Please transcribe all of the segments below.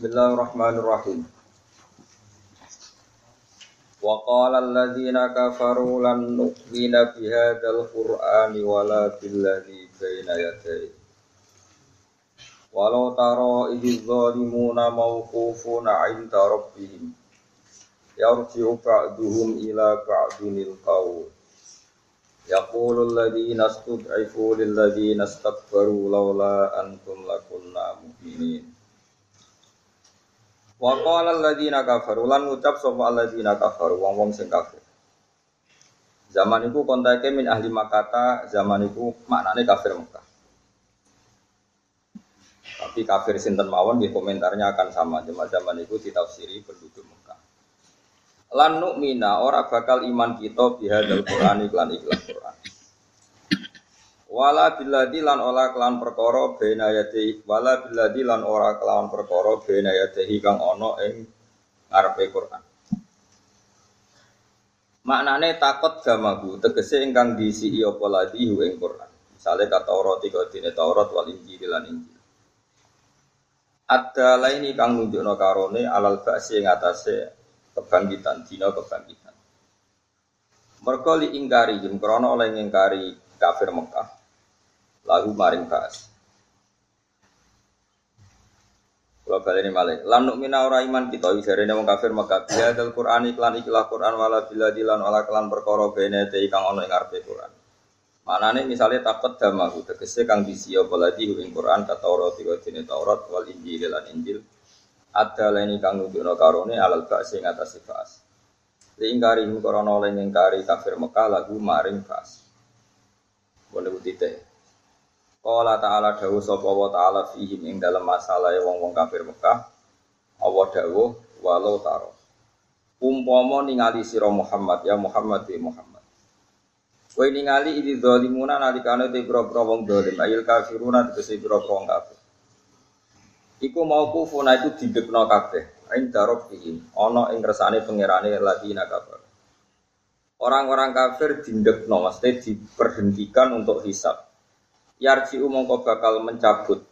Bismillahirrahmanirrahim. Wa qala alladziina kafaru lan nu'mina bihadzal qur'ani wala billadzi baina yadayhi. Walau tara idz zalimuna mawqufuna 'inda rabbihim yarji'u ba'duhum ila ba'dinil qawl alladhina istud'ifu lil ladzina istakbaru laula antum lakunna mu'minin Wa qala alladziina kafaru lan ngucap sapa alladziina kafaru wong-wong sing kafir. Zaman iku kontake min ahli Makkah, zaman iku maknane kafir Mekah. Tapi kafir sinten mawon di komentarnya akan sama. Cuma zaman itu ditafsiri penduduk Mekah. Lan nu'mina ora bakal iman kita bihadal Qur'an iklan iklan Qur'an. Wala biladi lan ora kelan perkara bena yati wala biladi lan ora kelawan perkara bena yati kang ana ing ngarepe Quran. Maknane takut gamaku tegese ingkang diisi apa ladi ing Quran. Misale kata Taurat iku dene Taurat wal Injil lan Injil. Ada lain kang nunjukno karone alal ba'si ing atase kebangkitan dina kebangkitan. Mergo li ingkari jim krana oleh ngingkari kafir Mekah lagu maring bahas. Kalau balik ini malik, lam mina ora iman kita, ini wong kafir maka dia dal Quran iklan ikilah Quran wala bila dilan wala kelan perkara bene kang ono ing arepe Quran. Manane misalnya takut damahu tegese kang bisi apa lagi ing Quran kata Taurat tiga dene Taurat wal Injil lan Injil. Ada lain kang nunjukno karone alal ba'si ing atas bahas. Ingkari korona oleh ngingkari kafir Mekah lagu maring bahas. Boleh butite. Qala ta'ala dawuh sapa wa ta'ala fihim ing dalam masalah wong-wong kafir Mekah. Allah dawuh walau taro. Umpama ningali sira Muhammad ya Muhammad ya Muhammad. Kowe ningali iki zalimuna nalikane te pira-pira wong zalim ayil kafiruna tegese pira-pira wong kafir. Iku mau kufuna itu didekno kabeh. Ain darab fihim ana ing kersane pangerane ladina kafir. Orang-orang kafir dindekno, maksudnya diperhentikan untuk hisab yarji mongko bakal mencabut.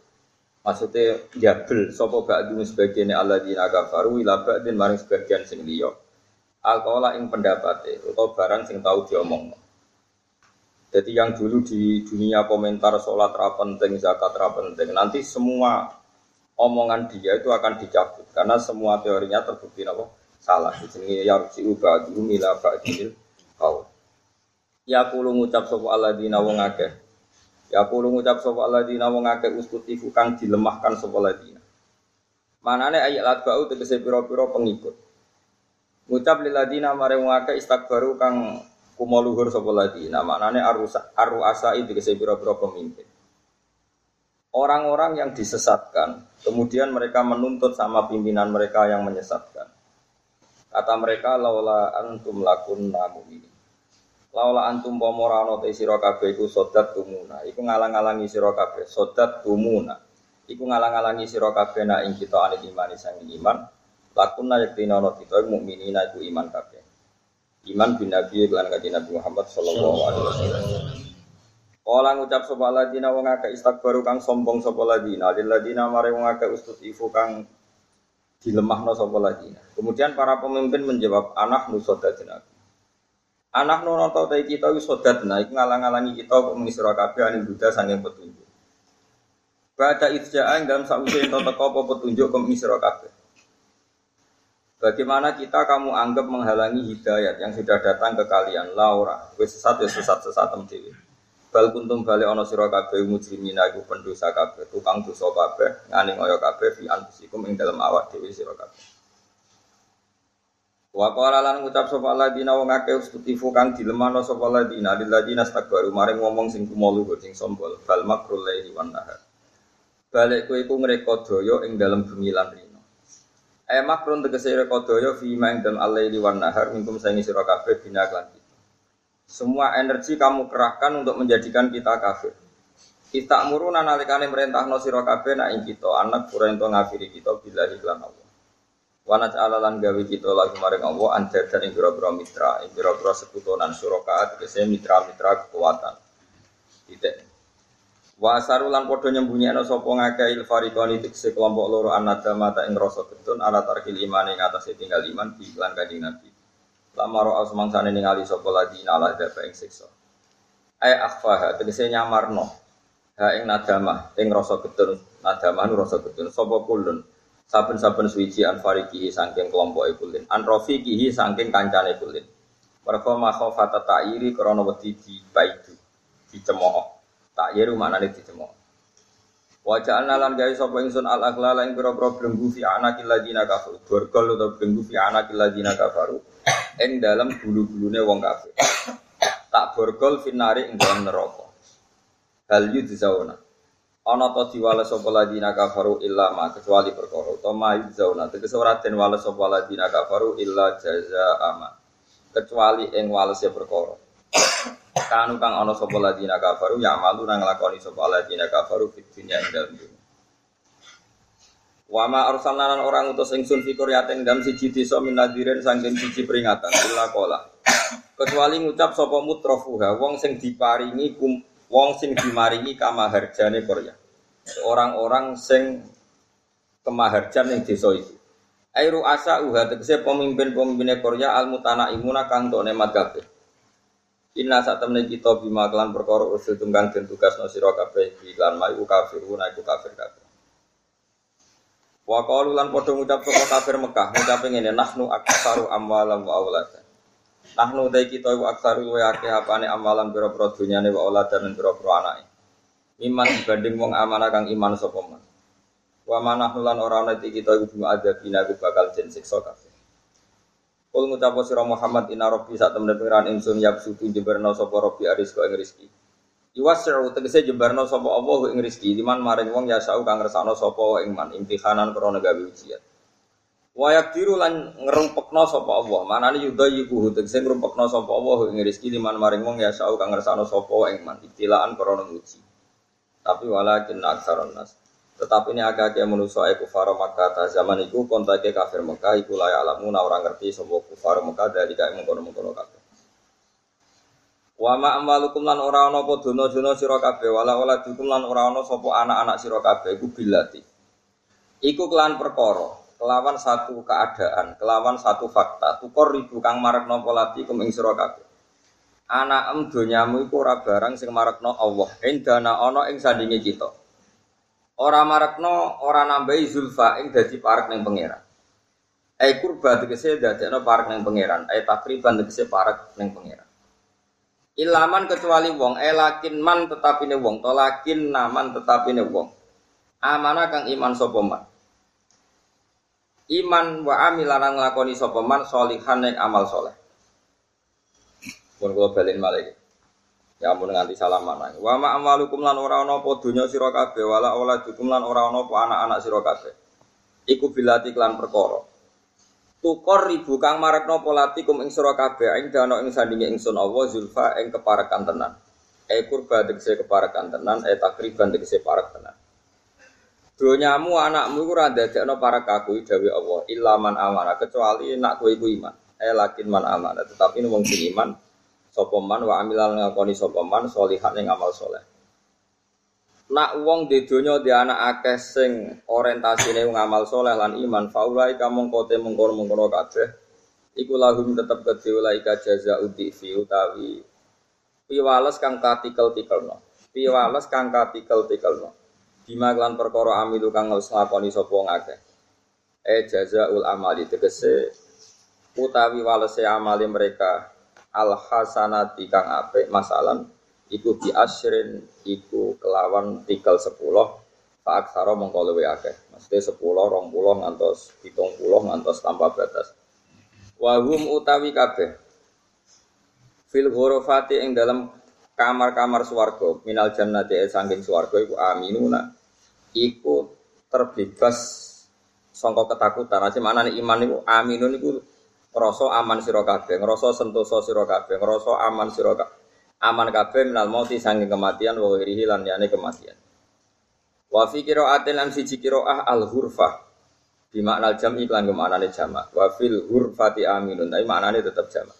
Maksudnya jabel gak dulu sebagian naga baru ila ba'din maring sebagian sing liya. Alkohola ing pendapatnya atau barang sing tahu diomong jadi yang dulu di dunia komentar sholat penting zakat penting nanti semua omongan dia itu akan dicabut. Karena semua teorinya terbukti apa salah. Di sini yarji ba'du ila ba'dil kau ya kulo ngucap sopo Allah di nawong akeh Ya kulo ngucap sapa alladzina wong akeh uskutifu kang dilemahkan sapa alladzina. Manane ayat latba'u tegese pira-pira pengikut. Ngucap lil ladina mare wong akeh istakbaru kang kumoluhur sapa ladina. Manane arusa aruasa tegese pira-pira pemimpin. Orang-orang yang disesatkan, kemudian mereka menuntut sama pimpinan mereka yang menyesatkan. Kata mereka, laula antum lakun ini. Laula antum pomorano te sira kabeh iku sodat tumuna. Iku ngalang-alangi sira kabeh, sodat tumuna. Iku ngalang-alangi sira kabeh nak ing kita ane iman sang iman. Lakunna yaktina ana kita mukminina iku iman kabeh. Iman bin Nabi lan kanjeng Nabi Muhammad sallallahu alaihi wasallam. Kala ngucap sapa ladina wong akeh istakbaru kang sombong sapa ladina, lil ladina mare wong akeh ifu kang dilemahno sapa ladina. Kemudian para pemimpin menjawab anak nusodatin aku. Anak nono tau tadi kita wis sodat iku ngalang-alangi kita kok muni sira kabeh ane Buddha saking petunjuk. Bada itja'an dalam sause ento teko apa petunjuk ke sira kabeh. Bagaimana kita kamu anggap menghalangi hidayat yang sudah datang ke kalian Laura, wis sesat ya sesat sesat dhewe. Bal kuntum bali ana sira kabeh mujrimina iku pendosa kabeh, tukang dosa kabeh, ngani ngoyo kabeh fi anfusikum ing dalam awak dhewe sira kabeh. Wa qala lan ngucap sapa ladina wong akeh ustutifu kang dilemano sapa ladina lil ladina maring ngomong sing kumolu sing sombol bal makrul laili wan nahar. Balik kowe iku ngreka daya ing dalem bengi lan rino. Eh makrun tegese reka daya fi ma ing dalem alaili wan nahar minkum saingi sira kabeh bina lan. Semua energi kamu kerahkan untuk menjadikan kita kafir. Kita muruna nalikane merintahno sira kabeh nak ing kita anak pura ento ngafiri kita bila iklan Allah. Wana alalan gawe kita lagi maring Allah anjar dan ing biro mitra, ing biro-biro sekutunan surakaat, biasanya mitra-mitra kekuatan. Tidak. Wa asarulan padha nyembunyiano sapa ngakeh il fariqani tikse kelompok loro anadama ta ing rasa getun ala tarkil iman ing atas tinggal iman di iklan kanjeng Nabi. Lama ro'a semangsane ningali sapa lagi nala dapa ing siksa. Ai akhfaha tegese nyamarno ha ing nadama ing rasa getun nadama nu rasa getun sapa kulun saben-saben suci an fariqihi saking kelompok kulin an rafiqihi saking kancane kulin. Mereka makhofata ta'iri krana wedi di baidu dicemooh Tak yeru maknane dicemooh. Wajah lan gawe sapa ingsun al aghlal ing pira-pira belenggu fi anakil ladina kafaru. Borgol utawa belenggu fi anakil ladina kafaru. Ing dalam bulu-bulune wong kafir. Tak borgol finari ing dalam neraka. Hal yudzawna. Ana ta diwales sapa ladina kafaru illa ma kecuali perkara utawa yudzawna tegese ora den wales sapa ladina kafaru illa jazaa. Kecuali ing walese perkara. Kanu kang ana sapa ladina kafaru ya malu nang lakoni sapa ladina kafaru fid dunya ing dalem dunya. Wa ma arsalna orang utus ingsun fi qaryatin dalam siji desa min nadirin saking siji peringatan illa qala. Kecuali ngucap sapa mutrafuha wong sing diparingi kum wong sing dimaringi kamaharjane Korea. Orang-orang sing kemaharjan ning desa itu. Airu asa uha tegese pemimpin-pemimpinnya Korea al mutana imuna kang to nemat kabeh. Inna saat temen kita bima kelan perkara usul tunggang dan tugas no siro kabeh iklan mai ku kafir una iku kafir kabeh. Wa qalu lan padha ngucap sapa kafir Mekah ngucap ngene nahnu aktsaru amwalan wa auladan. Nahnu dai kita iku aktsaru luwe akeh apane amalan pira-pira dunyane wa auladan lan pira-pira anake. Iman dibanding wong amanah kang iman sapa man. Wa manahnu lan ora ana kita iku bima adzabina ku bakal den siksa kabeh. Kul ngucapo sira Muhammad inna rabbi sak temen pengiran ingsun yabsutu jebarno sapa rabbi aris ing rezeki. Iwas'u tegese jebarno sapa Allah ing rezeki liman maring wong ya sau kang ngersakno sapa ing man imtihanan krana gawe ujian. Wa yakdiru lan ngrumpekno sapa Allah. Manane yudayiku tegese ngrumpekno sapa Allah ing rezeki liman maring wong ya sau kang ngersakno sapa ing man ibtilaan krana uji. Tapi walakin aksaron nas. Tetapi ini agak agak manusia iku faro Makkah zaman itu kontaknya kafir Mekah iku layak alamu na orang ngerti sebuah kufar Mekah dari kayak mengkono mengkono kafir. Wama amalukum lan ora ana apa dono-dono sira kabeh wala wala dukum lan ora ana sapa anak-anak sira kabeh iku bilati. Iku kelan perkara, kelawan satu keadaan, kelawan satu fakta, tukor ribu kang marekno polatikum ing sira kabeh. Anak em donyamu iku ora barang sing marekno Allah. Endana ana ing sandinge kita. Ora marekno, ora nambahi zulfa ing dadi parek ning pangeran. Ai kurba tegese dadekno parek ning pangeran, ai takriban tegese parek ning pangeran. Ilaman kecuali wong, eh lakin man tetapine wong, to lakin naman tetapine wong. Amanah kang iman sapa man. Iman wa amilan nglakoni sapa man sholihan ing amal soleh. Pun kula balen malih. Ya ampun nganti salaman. Wa ma amalukum lan ora ana apa donya sira kabeh wala auladukum lan ora ana apa anak-anak sira kabeh. Iku bilati klan perkara. Tukor ribu kang marekno polatikum ing sira kabeh ing dana ing sandinge Allah zulfa ing keparekan tenan. E kurba tegese keparekan tenan, e takriban tegese parek tenan. Donyamu anakmu iku ora ndadekno parek aku dawuh Allah, illa man amana kecuali nak kowe iku iman. Eh lakin man amana, tetapi wong sing iman sopoman wa amilal ngakoni sopoman solihat yang amal soleh. Nak wong di dunia di anak akeh sing orientasine ngamal soleh lan iman faulai kamu kote mengkono mengkono kabeh iku lahum tetep kedhe ulaika jaza fi utawi piwales kang katikel tikelno piwales kang katikel tikelno bima lan perkara amilu kang wis nglakoni sapa ngakeh e jazaul amali tegese utawi walese amali mereka al hasanati kang apik masalan iku bi asrin iku kelawan tikel sepuluh pak aksara mongko luwe akeh. Mesti sepuluh rong puluh ngantos pitung puluh ngantos tanpa batas. Wahum utawi kabeh fil ghurafati ing dalam kamar-kamar swarga minal jannati sangking swarga iku aminuna. Iku terbebas sangka ketakutan. Aja mana nih iman iku aminun iku ngrasa aman sira kabeh, ngrasa sentosa sira kabeh, ngrasa aman sira kabeh. Aman kabeh minal mauti sange kematian wa ghirihi lan yane kematian. Wa fi qira'atin lan siji qira'ah al hurfah. Di makna jam iklan ke maknane jamak. Wa fil hurfati aminun, tapi maknane tetap jamak.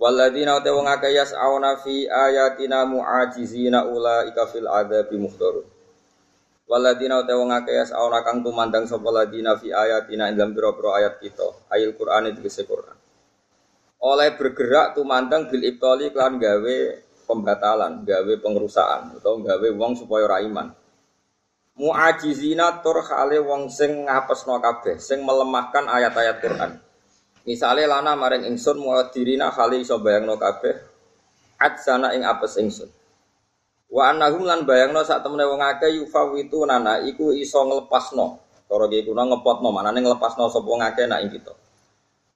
Waladina te wong akeh yas'auna fi ayatina mu'ajizina ulaika fil adzabi muhdarun. Waladina te wong akeh yas'auna kang tumandang sapa ladina fi ayatina ing dalam pira ayat kita. Ayat Quran itu bisa Quran. Oleh bergerak tumandang bil ibtali kelan gawe pembatalan, gawe pengerusaan atau gawe wong supaya ora iman. Mu'ajizina tur khale wong sing ngapesno kabeh, sing melemahkan ayat-ayat Quran. Misale lana maring ingsun muadirina kali iso bayangno kabeh sana ing apes ingsun. Wa annahum lan bayangno sak temene wong akeh yufawitu nana iku iso nglepasno. Cara iki kuna ngepotno manane nglepasno sapa wong akeh nak kita.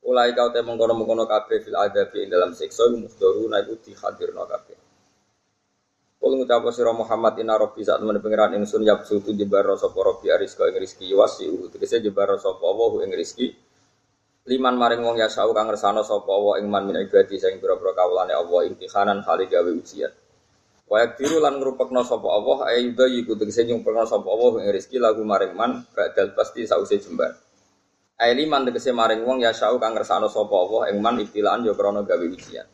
Ulai kau te mengkono-mengkono kabeh fil adabi ing dalam siksa musdaru na iku dihadirno kabeh. Kulo ngucap sira Muhammad inna rabbi sak temene pangeran ingsun yapsu tu jebar sapa rabbi ariska ing rezeki wasi tegese jebar sapa Allah ing rezeki liman maring wong ya sau kang ngersano sapa wa ing man min ibadi sing pira-pira kawulane Allah imtihanan kali gawe ujian wa yakdiru lan ngrupekno sapa Allah ayyuda yiku tegese nyumpekno sapa Allah ing rezeki lagu maring man badal pasti sause jembar. Ai liman tegese maring wong ya sau kang ngersano sapa Allah ing man ibtilaan yo krana gawe ujian.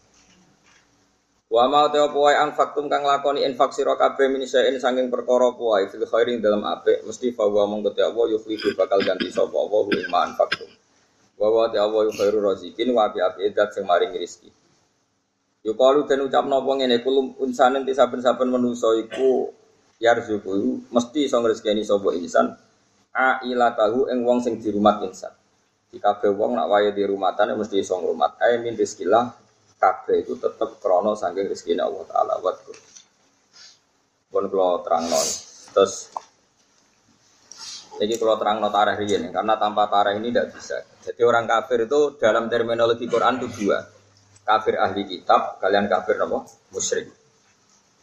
Wa ma ta apa wae faktum kang lakoni infak sira kabeh min saen saking perkara wae fil khairin dalam apik mesti fa wa mong Allah yuflihu bakal ganti sapa Allah ing man faktum. Wa wa ta wa khairu razikin wa bi api edat sing maring rezeki yo kalu den ucapno apa ngene kulum unsanen ti saben-saben manusa iku yarzuku mesti iso ngrezekeni sapa insan. A ila tahu ing wong sing dirumat insan. Di kabeh wong nak wae di rumatan mesti iso ngrumat. Ae min rezekillah kabeh itu tetep krana saking rezekine Allah taala. Wa pun kula terangno. Terus jadi kalau terang notareh ini, karena tanpa tareh ini tidak bisa. Jadi orang kafir itu dalam terminologi Quran itu dua. Kafir ahli kitab, kalian kafir nopo musyrik.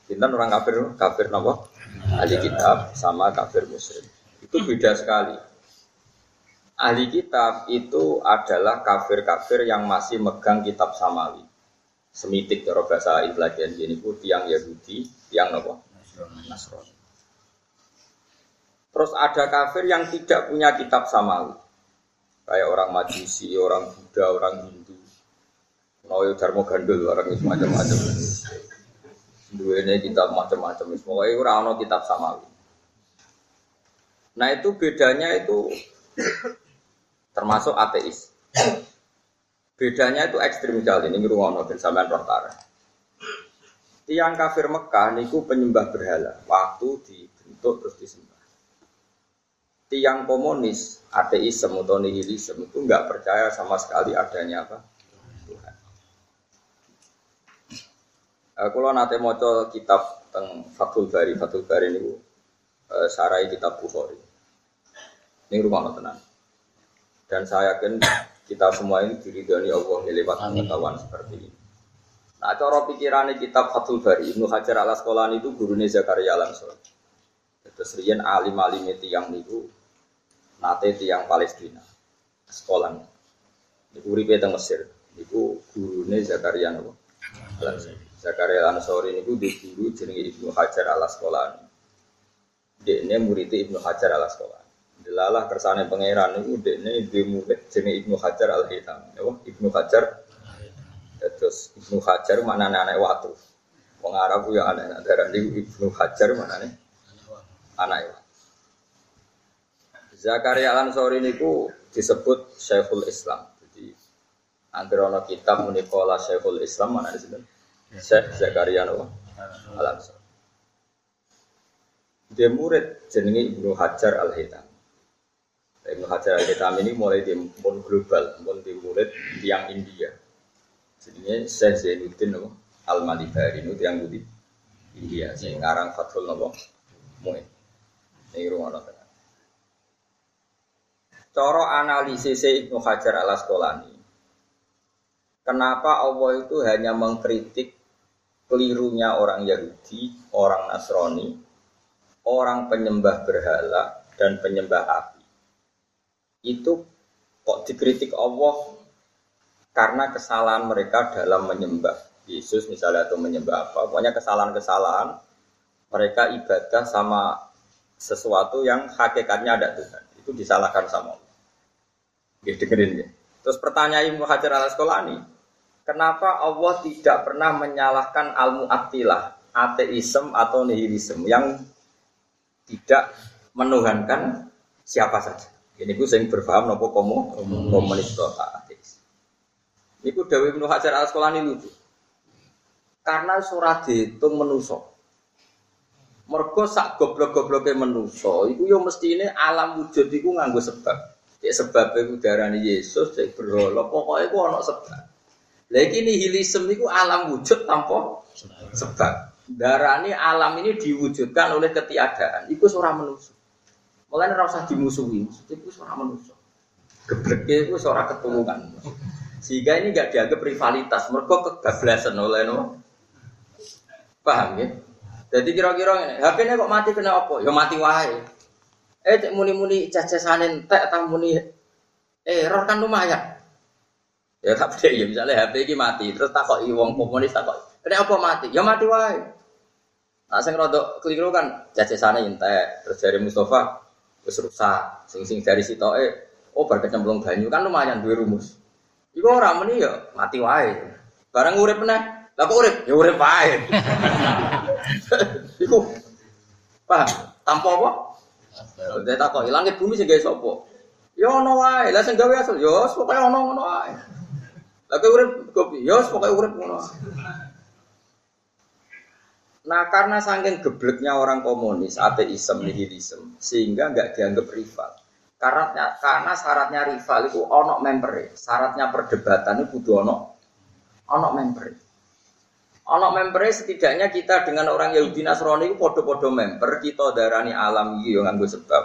Kita orang kafir, kafir nopo ahli kitab sama kafir musyrik. Itu beda sekali. Ahli kitab itu adalah kafir-kafir yang masih megang kitab samawi. Semitik cara bahasa Islahian ini pun tiang Yahudi, tiang nopo Nasrani. Terus ada kafir yang tidak punya kitab samawi. Kayak orang Majusi, orang Buddha, orang Hindu. Noyo Dharma Gandul, orang itu macam-macam. Dua ini kitab macam-macam. Semuanya orang kitab samawi. Nah itu bedanya itu termasuk ateis. Bedanya itu ekstrim sekali. Ini rumah dan sampean roh Tiang kafir Mekah niku penyembah berhala. Waktu dibentuk terus disembah tiang komunis, ateisme atau nihilisme itu nggak percaya sama sekali adanya apa Uh, kalau nanti mau kitab tentang Fathul Bari, Fathul Bari ini uh, sarai kitab Bukhari. Ini rumah tenang. Dan saya yakin kita semua ini diridhani Allah lewat pengetahuan seperti ini. Nah, cara pikirannya kitab Fathul Bari, Ibnu Hajar al Asqalani itu gurunya Zakaria Langsor. Terus rian alim-alim yang niku nate tiang Palestina sekolah Iku uripe teng Mesir. Iku gurune Zakaria napa? Zakaria Lansori niku di guru jenenge Ibnu Hajar Al Asqalani. Dekne murid Ibnu Hajar Al Asqalani. Delalah kersane pangeran niku dekne di murid jenenge Ibnu Hajar Al Hitam. Napa? Ibnu Hajar Terus Ibnu Hajar mana anak watu. Wong Arab ya anak darah Ibnu Hajar mana nih? Anak watu. Zakaria Al-Ansori niku disebut Syekhul Islam. Jadi antara kitab munikola Syekhul Islam mana di sini? Syekh Zakaria Al-Ansori. Dia murid jenenge Ibnu Hajar Al-Hitam. Ibnu Hajar Al-Hitam ini mulai di pun global, pun di murid yang India. Jadinya Syekh Zainuddin Al-Malibari itu yang di India. Sing ngarang Fathul Nabi Muin. Ini rumah Coro analisis Ibnu Hajar al Asqalani. Kenapa Allah itu hanya mengkritik kelirunya orang Yahudi, orang Nasrani, orang penyembah berhala dan penyembah api. Itu kok dikritik Allah karena kesalahan mereka dalam menyembah Yesus misalnya atau menyembah apa. Pokoknya kesalahan-kesalahan mereka ibadah sama sesuatu yang hakikatnya ada Tuhan. Itu disalahkan sama Allah. Ya. Terus pertanyaan Ibnu Hajar al Asqalani, Kenapa Allah tidak pernah menyalahkan al-mu'attilah, ateisme atau nihilisme yang tidak menuhankan siapa saja. Ini gue sering berpaham nopo komo komunis atau ateis. Ini gue Dawi Ibnu Hajar al Asqalani lucu. Karena surat itu menuso. Mergo sak goblok-gobloke menuso, iku yo mestine alam wujud iku nganggo sebab. Ya sebab iku darani Yesus, cek berhala, pokoke iku ana sebab. Lah iki nihilisme iku alam wujud tanpa sebab. Darani alam ini diwujudkan oleh ketiadaan. Iku ora manusia. Mulane ora usah dimusuhi, iku ora manusia. Gebleke iku ora ketulungan. Sehingga ini gak dianggap rivalitas, mereka kegablasan oleh no. Paham ya? Jadi kira-kira ini, HP ini kok mati kena apa? Ya mati wae. Eh muni-muni cacesanin tek tak muni error kan lumayan. Ya tak beda ya misalnya HP ini mati, terus takok wong komunis takok, kena apa mati? Ya mati wae. Nah sing rada keliru kan cacesane entek, terus dari Mustafa wis rusak, sing sing dari sitoke oh bar kecemplung banyu kan lumayan duwe rumus. Iku ora muni ya mati wae. Barang urip meneh lah kok urip? Ya urip wae. Iku paham? Tanpa apa? Dia tak kok langit bumi sing gawe sapa? Ya ono wae. Lah sing gawe asal ya pokoke ono ngono wae. Lah urip kopi? Ya pokoke urip ngono. Nah karena saking gebleknya orang komunis, ateisme, nihilisme, sehingga nggak dianggap rival. Karena karena syaratnya rival itu ono member, syaratnya perdebatan itu kudu ono ono member. Ono member setidaknya kita dengan orang Yahudi Nasrani itu podo-podo member kita darani alam yo nganggo sebab.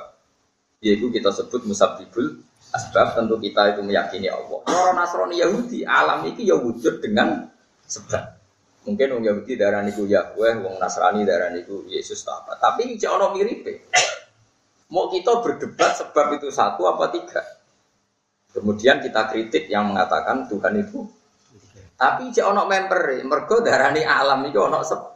Yaitu kita sebut musabibul asbab tentu kita itu meyakini Allah. Orang Nasrani Yahudi alam iki ya wujud dengan sebab. Mungkin orang Yahudi darani ku Yahweh, wong Nasrani darani ku Yesus atau apa. Tapi cek ono mirip. Mau kita berdebat sebab itu satu apa tiga. Kemudian kita kritik yang mengatakan Tuhan itu tapi cek ono member, mergo darani alam itu ono sebab.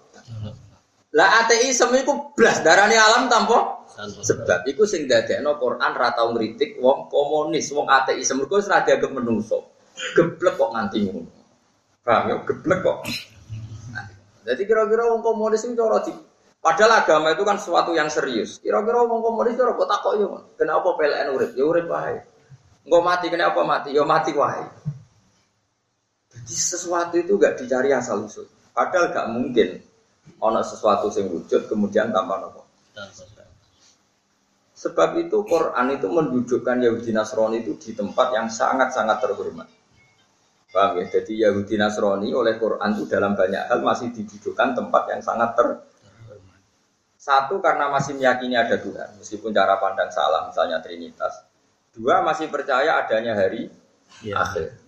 Lah ateisme iku blas darani alam tanpa sebab iku sing dadekno Quran ra tau ngritik wong komunis, wong ateisme mergo wis ra dianggap menungso. Geblek kok nganti ngono. Paham ya? Geblek kok. Jadi kira-kira wong komunis itu cara di Padahal agama itu kan sesuatu yang serius. Kira-kira wong komunis itu kok takok yo. Kenapa PLN urip? Ya urip wae. Engko mati kenapa mati? Ya mati wae. Jadi sesuatu itu gak dicari asal usul. Padahal gak mungkin ono sesuatu yang wujud kemudian tanpa nopo. Sebab itu Quran itu mendudukkan Yahudi Nasrani itu di tempat yang sangat-sangat terhormat. Paham ya? Jadi Yahudi Nasrani oleh Quran itu dalam banyak hal masih didudukkan tempat yang sangat ter satu karena masih meyakini ada Tuhan, meskipun cara pandang salah, misalnya Trinitas. Dua masih percaya adanya hari ya. akhir.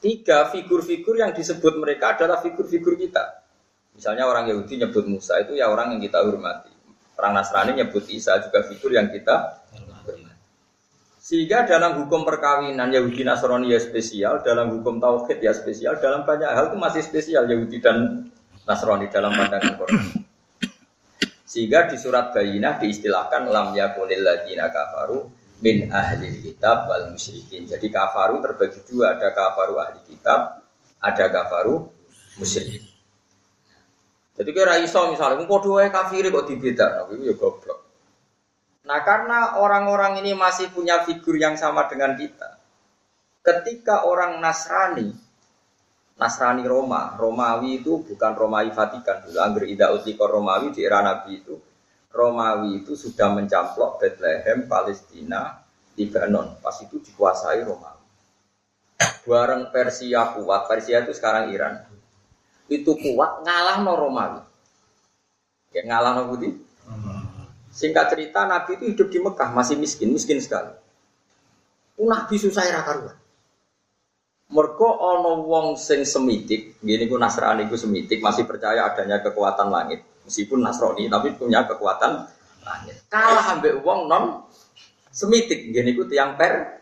Tiga figur-figur yang disebut mereka adalah figur-figur kita. Misalnya orang Yahudi nyebut Musa itu ya orang yang kita hormati. Orang Nasrani nyebut Isa juga figur yang kita sehingga dalam hukum perkawinan Yahudi Nasrani ya spesial, dalam hukum tauhid ya spesial, dalam banyak hal itu masih spesial Yahudi dan Nasrani dalam pandangan Quran. Sehingga di surat Bayinah diistilahkan lam yakunil ladina kafaru min ahli kitab wal musyrikin. Jadi kafaru terbagi dua, ada kafaru ahli kitab, ada kafaru musyrikin. Jadi kira iso misalnya, kok dua kafir kok dibeda, itu ya goblok. Nah karena orang-orang ini masih punya figur yang sama dengan kita. Ketika orang Nasrani, Nasrani Roma, Romawi itu bukan Romawi Vatikan dulu. Angger Ida Utliko Romawi di era Nabi itu, Romawi itu sudah mencamplok Bethlehem, Palestina, Lebanon. Pas itu dikuasai Romawi. Bareng Persia kuat, Persia itu sekarang Iran. Itu kuat ngalah no Romawi. Ya ngalah no Budi. Singkat cerita Nabi itu hidup di Mekah masih miskin, miskin sekali. Nabi susah era karuan. Mergo ono wong sing semitik, gini ku Nasrani ku semitik masih percaya adanya kekuatan langit. Meskipun Nasrani tapi punya kekuatan langit. Kalah ambek wong non semitik, gini ku tiang per.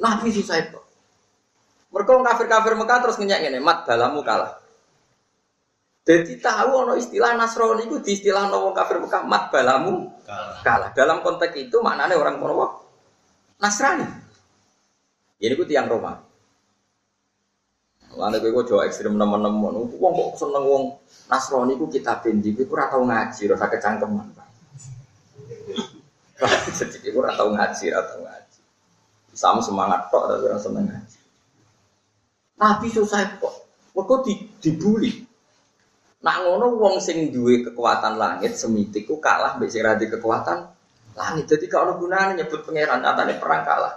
Nabi susah itu. Mergo kafir-kafir Mekah terus ngenyak ngene, mat balamu kalah. Jadi tahu ono istilah Nasrani itu di istilah wong kafir Mekah mat balamu kalah. kalah. Dalam konteks itu maknanya orang kono Nasrani. Ini ku tiang Roma. Lalu gue jauh ekstrim teman-teman. Wong kok seneng wong Nasrani ku kita bendi, gue kurang tahu ngaji, rasa kecangkeman. Jadi gue kurang tahu ngaji, atau ngaji. Sama semangat kok, tapi orang seneng ngaji. Nabi susah kok, kok di, dibully. Nak ngono wong sing duwe kekuatan langit semitik ku kalah mbek sing kekuatan langit. Jadi kalau gunanya nyebut pangeran nyatane perang kalah.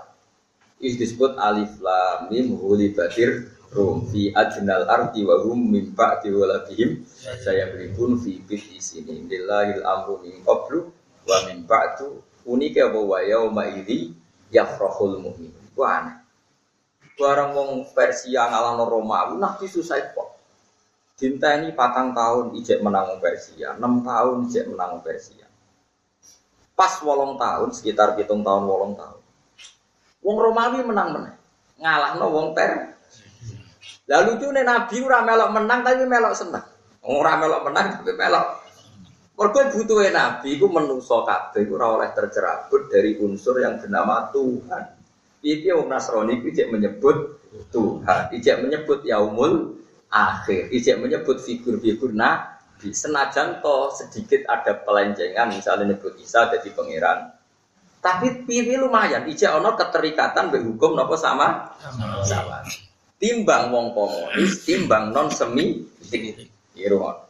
Ini disebut alif lam mim batir rum fi ajnal ardi wa hum min ba'di waladihim saya beribun fi di sini lillahil amru min qablu wa min ba'du unike wa yauma idzi yafrahul mu'min ku aneh barang wong Persia ngalahno Romawi nabi susah kok Cinta ini patang tahun ijek menang Persia, enam tahun ijek menang Persia. Pas wolong tahun, sekitar hitung tahun wolong tahun. Wong Romawi menang menang, ngalah no wong Per Lalu tuh Nabi ora melok menang tapi melok senang. Ora melok menang tapi melok. Mergo butuhe Nabi iku menungso kabeh ora oleh tercerabut dari unsur yang bernama Tuhan. Iki wong Nasrani iku menyebut Tuhan, ijek menyebut yaumul akhir, ijek menyebut figur-figur nabi. Senajan to sedikit ada pelencengan misalnya nyebut Isa jadi pangeran. Tapi pilih lumayan, ijek ono keterikatan berhukum nopo sama sama. sama timbang wong komunis, timbang non semi Irwan.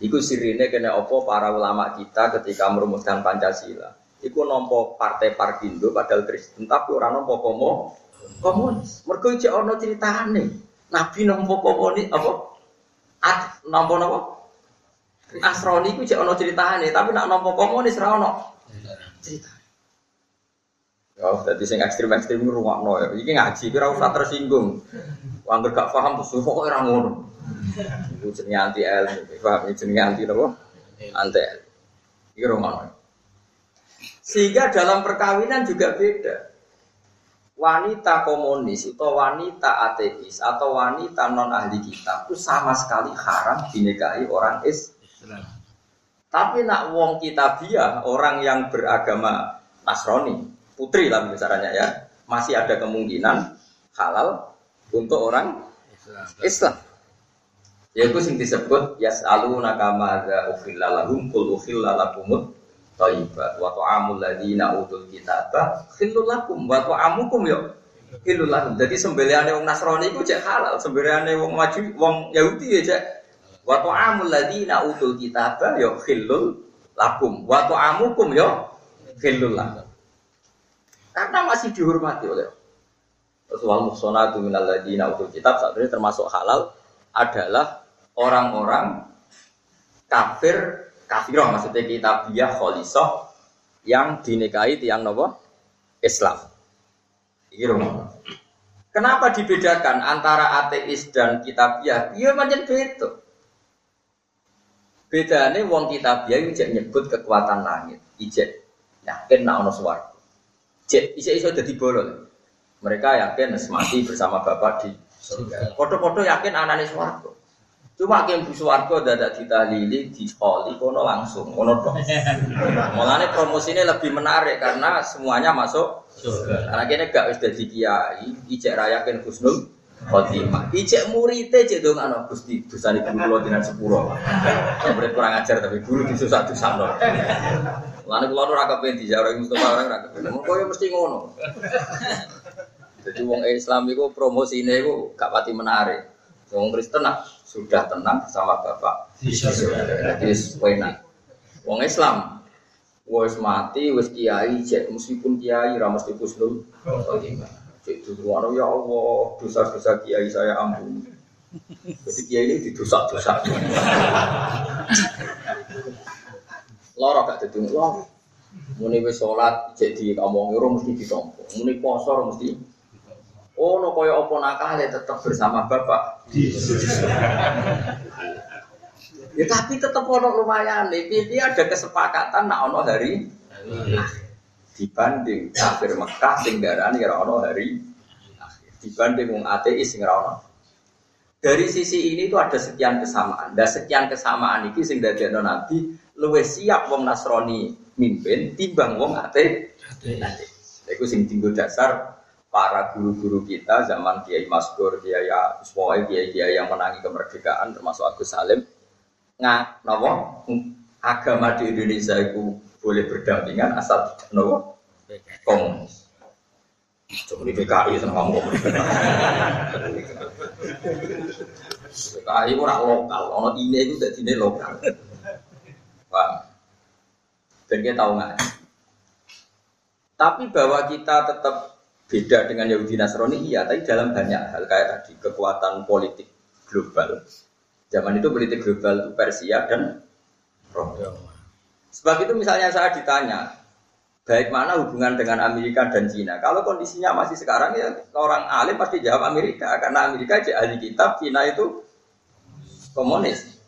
Iku sirine kena opo para ulama kita ketika merumuskan Pancasila. Iku nompo partai Parkindo padahal Kristen tapi orang nompo komo komunis. Mergo cek ono ceritane. Nabi nompo komunis apa? At nompo nopo? Asroni ku cek ono ceritane tapi nak nompo komunis ra ono cerita. Ya, jadi sing ekstrim-ekstrim rumah no ya. Ini ngaji, kira usah tersinggung. Angger gak paham terus kok ora ngono. Itu jenenge anti ilmu, paham? Jenenge anti apa? Anti. Iki rumah no. Sehingga dalam perkawinan juga beda. Wanita komunis atau wanita ateis atau wanita non ahli kitab itu sama sekali haram dinikahi orang Islam. Tapi nak wong kitabiah, orang yang beragama Nasrani, putri lah misalnya ya masih ada kemungkinan halal untuk orang Islam. Yaitu yang disebut yas'aluna kama za ukhilla lahum qul ukhilla lakumut thayyibat wa ta'amul ladzina utul kitaba khillul lakum. Wa ta'amukum yo khillul lakum. Jadi sembelihane wong Nasrani iku cek halal, sembelihane wong maju wong Yahudi ya cek. Wa ta'amul ladzina utul kitaba yo khillul lakum. Wa ta'amukum yo khillul lakum. Karena masih dihormati oleh Terus wal muhsonatu minal ladina utul kitab saat ini termasuk halal adalah orang-orang kafir kafirah maksudnya kita biah kholisoh yang dinikahi tiang nopo Islam. Ini Kenapa dibedakan antara ateis dan kitabiah? Iya macam itu. Bedanya wong kitabiah ijek nyebut kekuatan langit, ijek yakin nak ono Cek bisa iso jadi bolol. Mereka yakin mati bersama bapak di surga. Foto-foto yakin anaknya suwargo. Cuma yang bu suwargo dada lili di sekolah kono langsung kono dong. Mulane promosinya lebih menarik karena semuanya masuk surga. Karena kini gak sudah jadi kiai, ijek rayakin Husnul khotimah. Ijek muridnya cek dong anak gusti dosa di guru dengan sepuro. Murid kurang ajar tapi guru di susah susah loh. Lalu kalau nu rakyat penti, jarang Mustafa orang. Mau kau mesti ngono. Jadi wong Islam itu promosi ini itu gak pati menarik. Wong Kristen nah, sudah tenang sama bapak. Jadi enak. Wong Islam wis mati, wis kiai, cek meskipun kiai, ramas di kusnul. Cek dulu ya Allah, dosa-dosa kiai saya ampun. Jadi kiai ini didosak-dosak. Loro gak dadi loro. Muni wis salat jadi kamu ora mesti ditompo. Muni poso mesti Oh, no kaya apa nakale tetap bersama bapak. ya tapi tetap ono lumayan nih. Ini ada kesepakatan nak ono hari dibanding kafir Mekah sing darani ora ono hari dibanding wong ateis sing ora Dari sisi ini itu ada sekian kesamaan. Dan sekian kesamaan ini sing dadekno Nabi luwih siap wong Nasrani mimpin timbang wong ate. Iku sing tinggal dasar para guru-guru kita zaman Kiai Maskur, Kiai Uswoi, Kiai Kiai yang menangi kemerdekaan termasuk Agus Salim nggak nopo agama di Indonesia itu boleh berdampingan asal tidak nopo komunis. Coba di PKI sama kamu PKI orang lokal, orang ini itu tidak ini lokal. Wah, dan kita tahu nggak? Tapi bahwa kita tetap beda dengan Yahudi Nasrani, iya. Tapi dalam banyak hal kayak tadi kekuatan politik global. Zaman itu politik global itu Persia dan Roma. Sebab itu misalnya saya ditanya, baik mana hubungan dengan Amerika dan Cina. Kalau kondisinya masih sekarang ya orang alim pasti jawab Amerika karena Amerika ahli kitab, Cina itu komunis.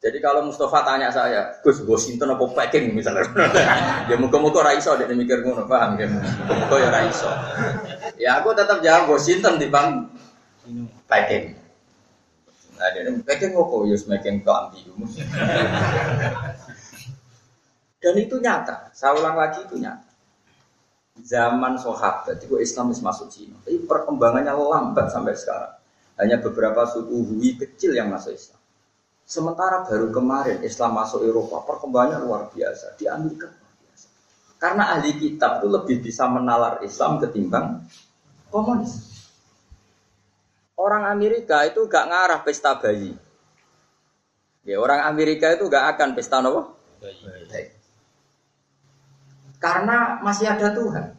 Jadi kalau Mustafa tanya saya, Gus Washington apa Peking misalnya, ya muka-muka raiso dia mikir ngono, paham ya? Muka ya raiso. Ya aku tetap jawab Washington di bang Peking. Nah dia Peking apa? Ya semakin kelambi Dan itu nyata, saya ulang lagi itu nyata. Zaman sahabat itu Islam masuk Cina, tapi perkembangannya lambat sampai sekarang. Hanya beberapa suku Hui kecil yang masuk Islam. Sementara baru kemarin Islam masuk Eropa, perkembangannya luar biasa. Di Amerika luar biasa. Karena ahli kitab itu lebih bisa menalar Islam ketimbang komunis. Orang Amerika itu gak ngarah pesta bayi. Ya, orang Amerika itu gak akan pesta nopo? Bayi. Karena masih ada Tuhan.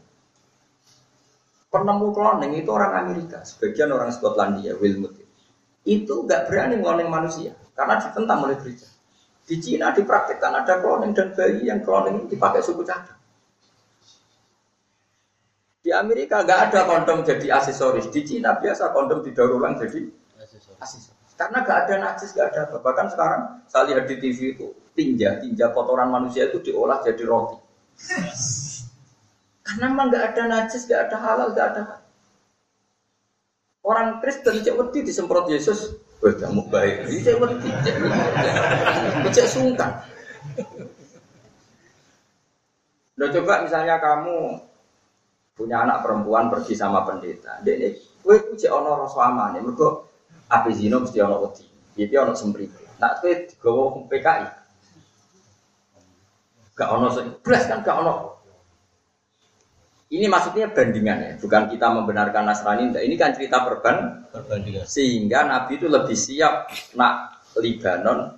Penemu cloning itu orang Amerika, sebagian orang Skotlandia, Wilmut. Itu gak berani cloning manusia. Karena ditentang oleh gereja. Di Cina dipraktikkan ada cloning dan bayi yang cloning dipakai suku cadang. Di Amerika nggak ada kondom jadi aksesoris. Di Cina biasa kondom didaur ulang jadi aksesoris. Karena nggak ada najis, nggak ada Bahkan sekarang saya lihat di TV itu tinja, tinja kotoran manusia itu diolah jadi roti. Karena memang nggak ada najis, nggak ada halal, nggak ada. Orang Kristen cek wedi disemprot Yesus Wah, kamu baik. Saya wedi. Cek sungkan. Udah coba misalnya kamu punya anak perempuan pergi sama pendeta. Ini, kue cek ono rasa aman ya. Mereka api zino mesti ono wedi. Ono semprit. Nak kue digawa PKI. Gak ono seblas kan gak ono ini maksudnya bandingan ya, bukan kita membenarkan Nasrani. Ini kan cerita perban, perbandingan. Sehingga Nabi itu lebih siap nak Libanon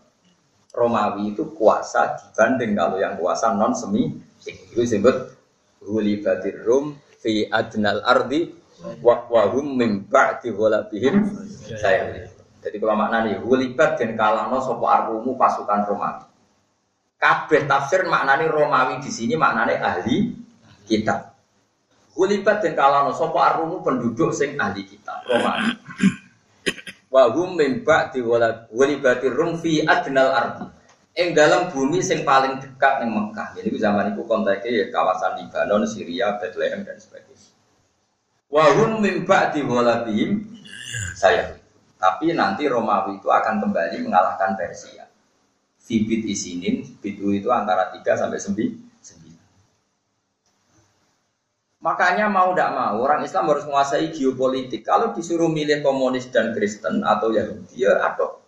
Romawi itu kuasa dibanding kalau yang kuasa non semi itu disebut hulibatir rum fi adnal ardi wa wahum mim ba'di ghalabihim saya. Jadi kalau maknanya hulibat dan kalano sopo armumu pasukan Romawi. Kabeh tafsir maknanya Romawi di sini maknanya ahli kitab. Kulibat dan kalano sopo arumu penduduk sing ahli kita Romawi. Wahum mimba di walibati rum fi adnal ardi. Eng dalam bumi sing paling dekat ning Mekah. Jadi zaman itu konteksnya ya kawasan Libanon, Syria, Bethlehem dan sebagainya. Wahum mimba di walabihim saya. Tapi nanti Romawi itu akan kembali mengalahkan Persia. Fibit isinin, bitu itu antara 3 sampai 9 Makanya mau tidak mau orang Islam harus menguasai geopolitik. Kalau disuruh milih komunis dan Kristen atau Yahudi ya atau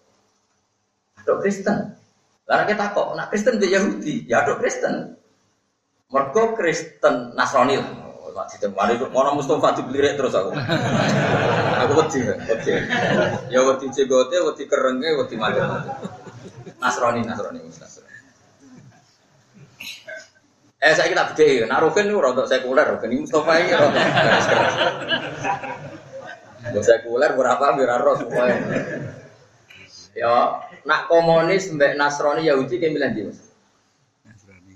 atau Kristen. Karena kita kok nak Kristen di Yahudi ya atau Kristen. Mergo Kristen Nasrani lah. Di tempat itu mau Mustafa dibeli terus aku. aku wedi, wedi. Ya wedi cegote, wedi kerenge, wedi macam. Nasrani, Nasrani, Nasrani. Eh saya kita beda, nah Rukin itu rontok sekuler, Rukin ini Mustafa ini rontok keras sekuler berapa biar roh semuanya. Ya, nak komunis mbak Nasrani Yahudi kayak bilang dia Nasrani.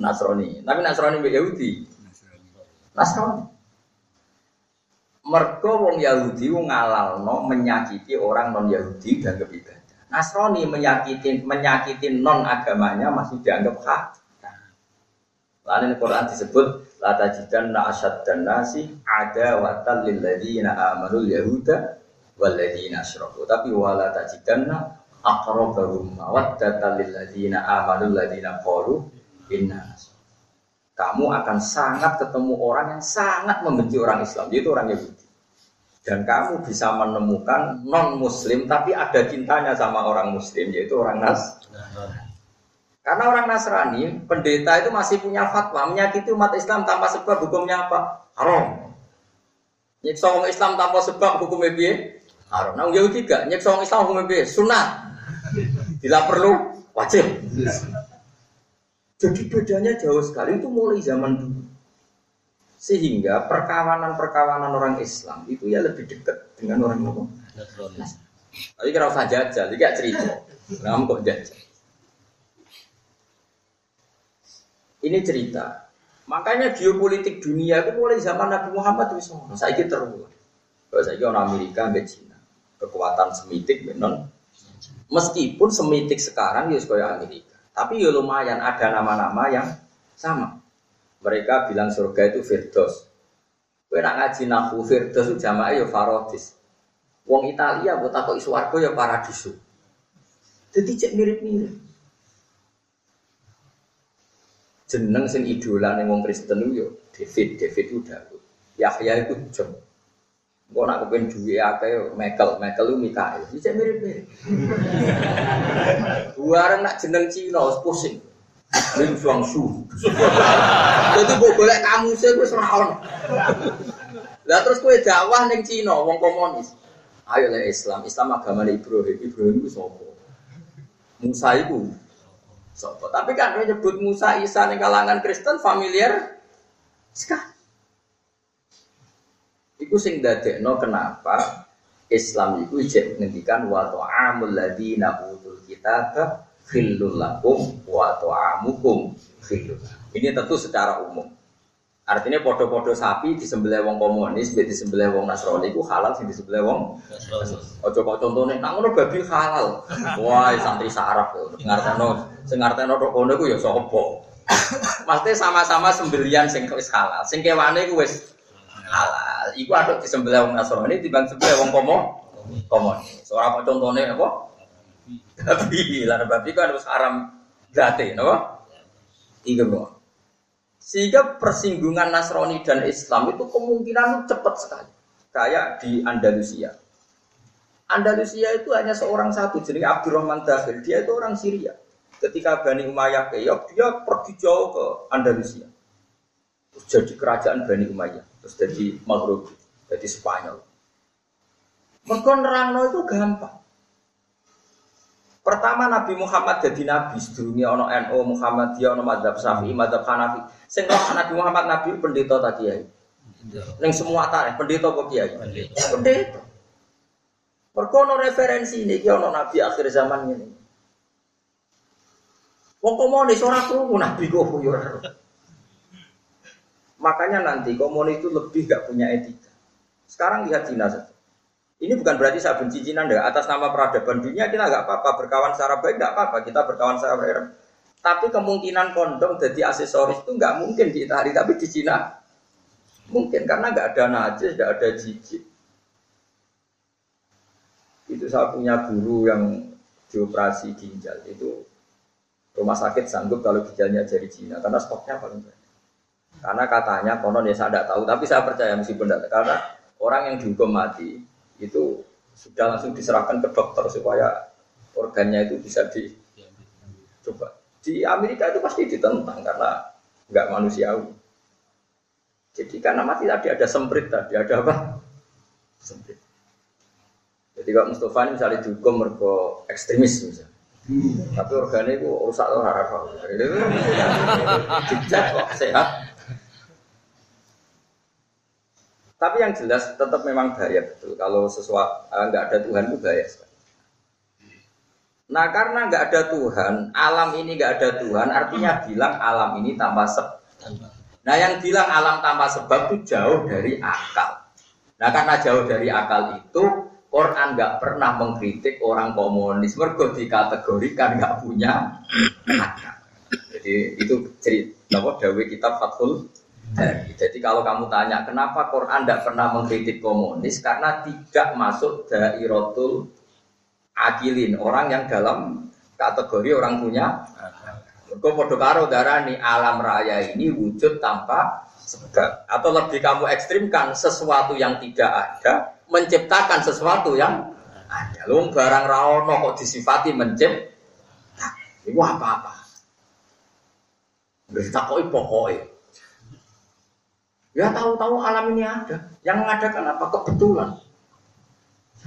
Nasrani. Tapi Nasrani mbak Yahudi. Nasrani. Mergo wong Yahudi ngalalno menyakiti orang non Yahudi dan kebibadah. Nasrani menyakiti menyakiti non agamanya masih dianggap hak. Di Quran disebut la tajidanna dan nasi ada watal lil ladzina amanul yahuda wal ladzina. Tapi wala tajidanna aqrabahum mawaddatan lil ladzina ladzina qalu inna kamu akan sangat ketemu orang yang sangat membenci orang Islam, yaitu orang Yahudi. Dan kamu bisa menemukan non Muslim tapi ada cintanya sama orang Muslim, yaitu orang Nas. Karena orang Nasrani, pendeta itu masih punya fatwa menyakiti umat Islam tanpa sebab hukumnya apa? Haram. Nyiksa orang Islam tanpa sebab hukumnya piye? Haram. Nah, Yahudi gak nyiksa orang Islam hukumnya piye? Sunat. Bila perlu wajib. Jadi bedanya jauh sekali itu mulai zaman dulu. Sehingga perkawanan-perkawanan orang Islam itu ya lebih dekat dengan orang apa? Tapi kira usah jajal, jadi gak cerita. Kamu kok jajal? Ini cerita. Makanya geopolitik dunia itu mulai zaman Nabi Muhammad itu Saya kira terulang. Kalau saya orang Amerika, ambil Cina. Kekuatan semitik, non. Meskipun semitik sekarang ya sekolah Amerika. Tapi ya lumayan ada nama-nama yang sama. Mereka bilang surga itu Firdaus. Kowe nak ngaji nahu Firdaus itu jamaah ya Farodis. Wong Italia buat takut isu warga ya Paradiso. Jadi cek mirip-mirip. Jeneng sing idola ning wong Kristen itu ya David, David itu Daud. Yahya itu John. Kok nak kepen duwe akeh Michael, Michael lu Mikael. Iki mirip-mirip. Buareng nak jeneng Cina pusing. Ling Suang Su. Dadi mbok golek kamu sih wis ora ono. Lah terus kowe dakwah ning Cina wong komunis. Ayo le Islam, Islam agama Ibrahim. Ibrahim itu sapa? Musa itu sapa? Tapi kan nyebut Musa Isa ning kalangan Kristen familiar sekali. Iku sing dadekno kenapa Islam itu ijek menghentikan wa ta'amul ladina utul kitab khillul lakum wa ta'amukum khillul. Ini tentu secara umum. Artinya podo-podo sapi di sebelah wong komunis, di sebelah wong Nasrani itu halal sing di sebelah wong Ojo kok contohnya, nak ngono babi halal. Wah, santri saraf yo. Ngarteno sing ngarteno tok kono iku ya sapa? Maksudnya sama-sama sembelian sing wis halal. Sing kewane iku wis halal. Iku ada di sebelah wong Nasrani timbang sebelah wong komo komunis. Ora apa contohnya apa? Babi, lan babi kan harus haram gate, napa? Tiga doang. Sehingga persinggungan Nasrani dan Islam itu kemungkinan cepat sekali. Kayak di Andalusia. Andalusia itu hanya seorang satu, jadi Abdurrahman Dahil. Dia itu orang Syria. Ketika Bani Umayyah keok, dia pergi jauh ke Andalusia. Terus jadi kerajaan Bani Umayyah terus jadi Maghrib, jadi Spanyol. Mereka itu gampang. Pertama Nabi Muhammad jadi nabi, sedurunge ono NU Muhammad dia ono madzhab Syafi'i, madzhab Hanafi. Sing Nabi Muhammad nabi pendeta tak kiai. Ning semua tarikh pendeta kok kiai? Pendeta. Mergo ono referensi ini ono nabi akhir zaman ini. Wong komunis ora krungu nabi kok yo Makanya nanti komunis itu lebih gak punya etika. Sekarang lihat Cina saja. Ini bukan berarti saya benci Cina enggak. Atas nama peradaban dunia kita nggak apa-apa. Berkawan secara baik nggak apa-apa. Kita berkawan secara baik. Tapi kemungkinan kondom jadi aksesoris itu nggak mungkin di Italia. Tapi di Cina mungkin. Karena nggak ada najis, nggak ada jijik. Itu saya punya guru yang dioperasi ginjal. Itu rumah sakit sanggup kalau ginjalnya dari Cina. Karena stoknya paling banyak. Karena katanya konon ya saya tidak tahu, tapi saya percaya meskipun tidak karena orang yang dihukum mati itu sudah langsung diserahkan ke dokter supaya organnya itu bisa dicoba. Di Amerika itu pasti ditentang karena nggak manusiawi. Jadi karena mati tadi ada semprit tadi ada apa? Semprit. Jadi kalau Mustafa ini misalnya dihukum mereka ekstremis misalnya. Tapi organnya itu rusak loh harap. Kok sehat. Tapi yang jelas tetap memang bahaya betul. Kalau sesuatu eh, nggak ada Tuhan itu bahaya. Nah karena nggak ada Tuhan, alam ini nggak ada Tuhan, artinya bilang alam ini tanpa sebab. Nah yang bilang alam tanpa sebab itu jauh dari akal. Nah karena jauh dari akal itu, Quran nggak pernah mengkritik orang komunis. Mereka dikategorikan nggak punya akal. Jadi itu cerita, Dawe kitab Fathul dari. Jadi kalau kamu tanya kenapa Quran tidak pernah mengkritik komunis karena tidak masuk dari rotul akilin orang yang dalam kategori orang punya Kau podo karo darani alam raya ini wujud tanpa sebab. Atau lebih kamu ekstrimkan sesuatu yang tidak ada menciptakan sesuatu yang ada. Lu barang rawono kok disifati mencipta. Itu apa-apa. Berita kok pokoknya. Ya tahu-tahu alam ini ada. Yang mengadakan apa? Kebetulan.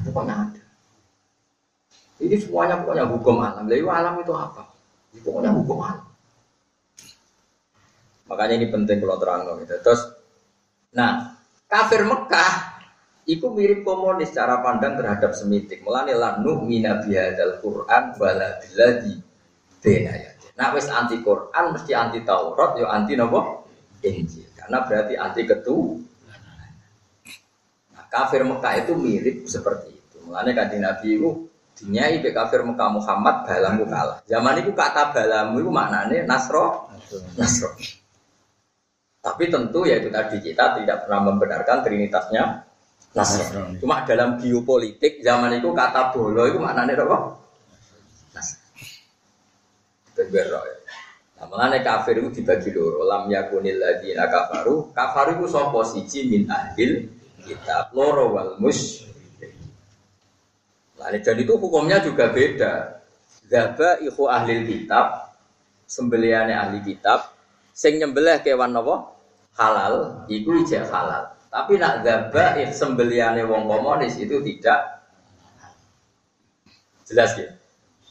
Pokoknya ada. Ini semuanya pokoknya hukum alam. Lalu alam itu apa? Ini pokoknya hukum alam. Makanya ini penting kalau terang gitu. Terus, nah kafir Mekah itu mirip komunis cara pandang terhadap semitik. Melani lanu mina bihadal Quran wala biladi benayat. Nah wis anti Quran mesti anti Taurat, yo anti nopo Injil. Karena berarti anti ketu. Nah, kafir Mekah itu mirip seperti itu. Melani kanji Nabi itu Dinyai be kafir Mekah Muhammad balamu kalah. Zaman itu kata balamu itu maknanya Nasro, Nasro. Tapi tentu ya itu tadi kita tidak pernah membenarkan trinitasnya Nasro. Cuma dalam geopolitik zaman itu kata bolo itu maknanya apa? Nasro. Berbeda. Mengenai kafir itu dibagi loro. Lam yakunil ladina kafaru. Kafaru itu sopo siji min ahil kitab loro wal mus Nah, dan itu hukumnya juga beda. Zaba iku ahli kitab, sembeliannya ahli kitab, sing nyembelih kewan nopo halal, iku ijek halal. Tapi nak zaba sembeliannya wong komunis itu tidak jelas ya.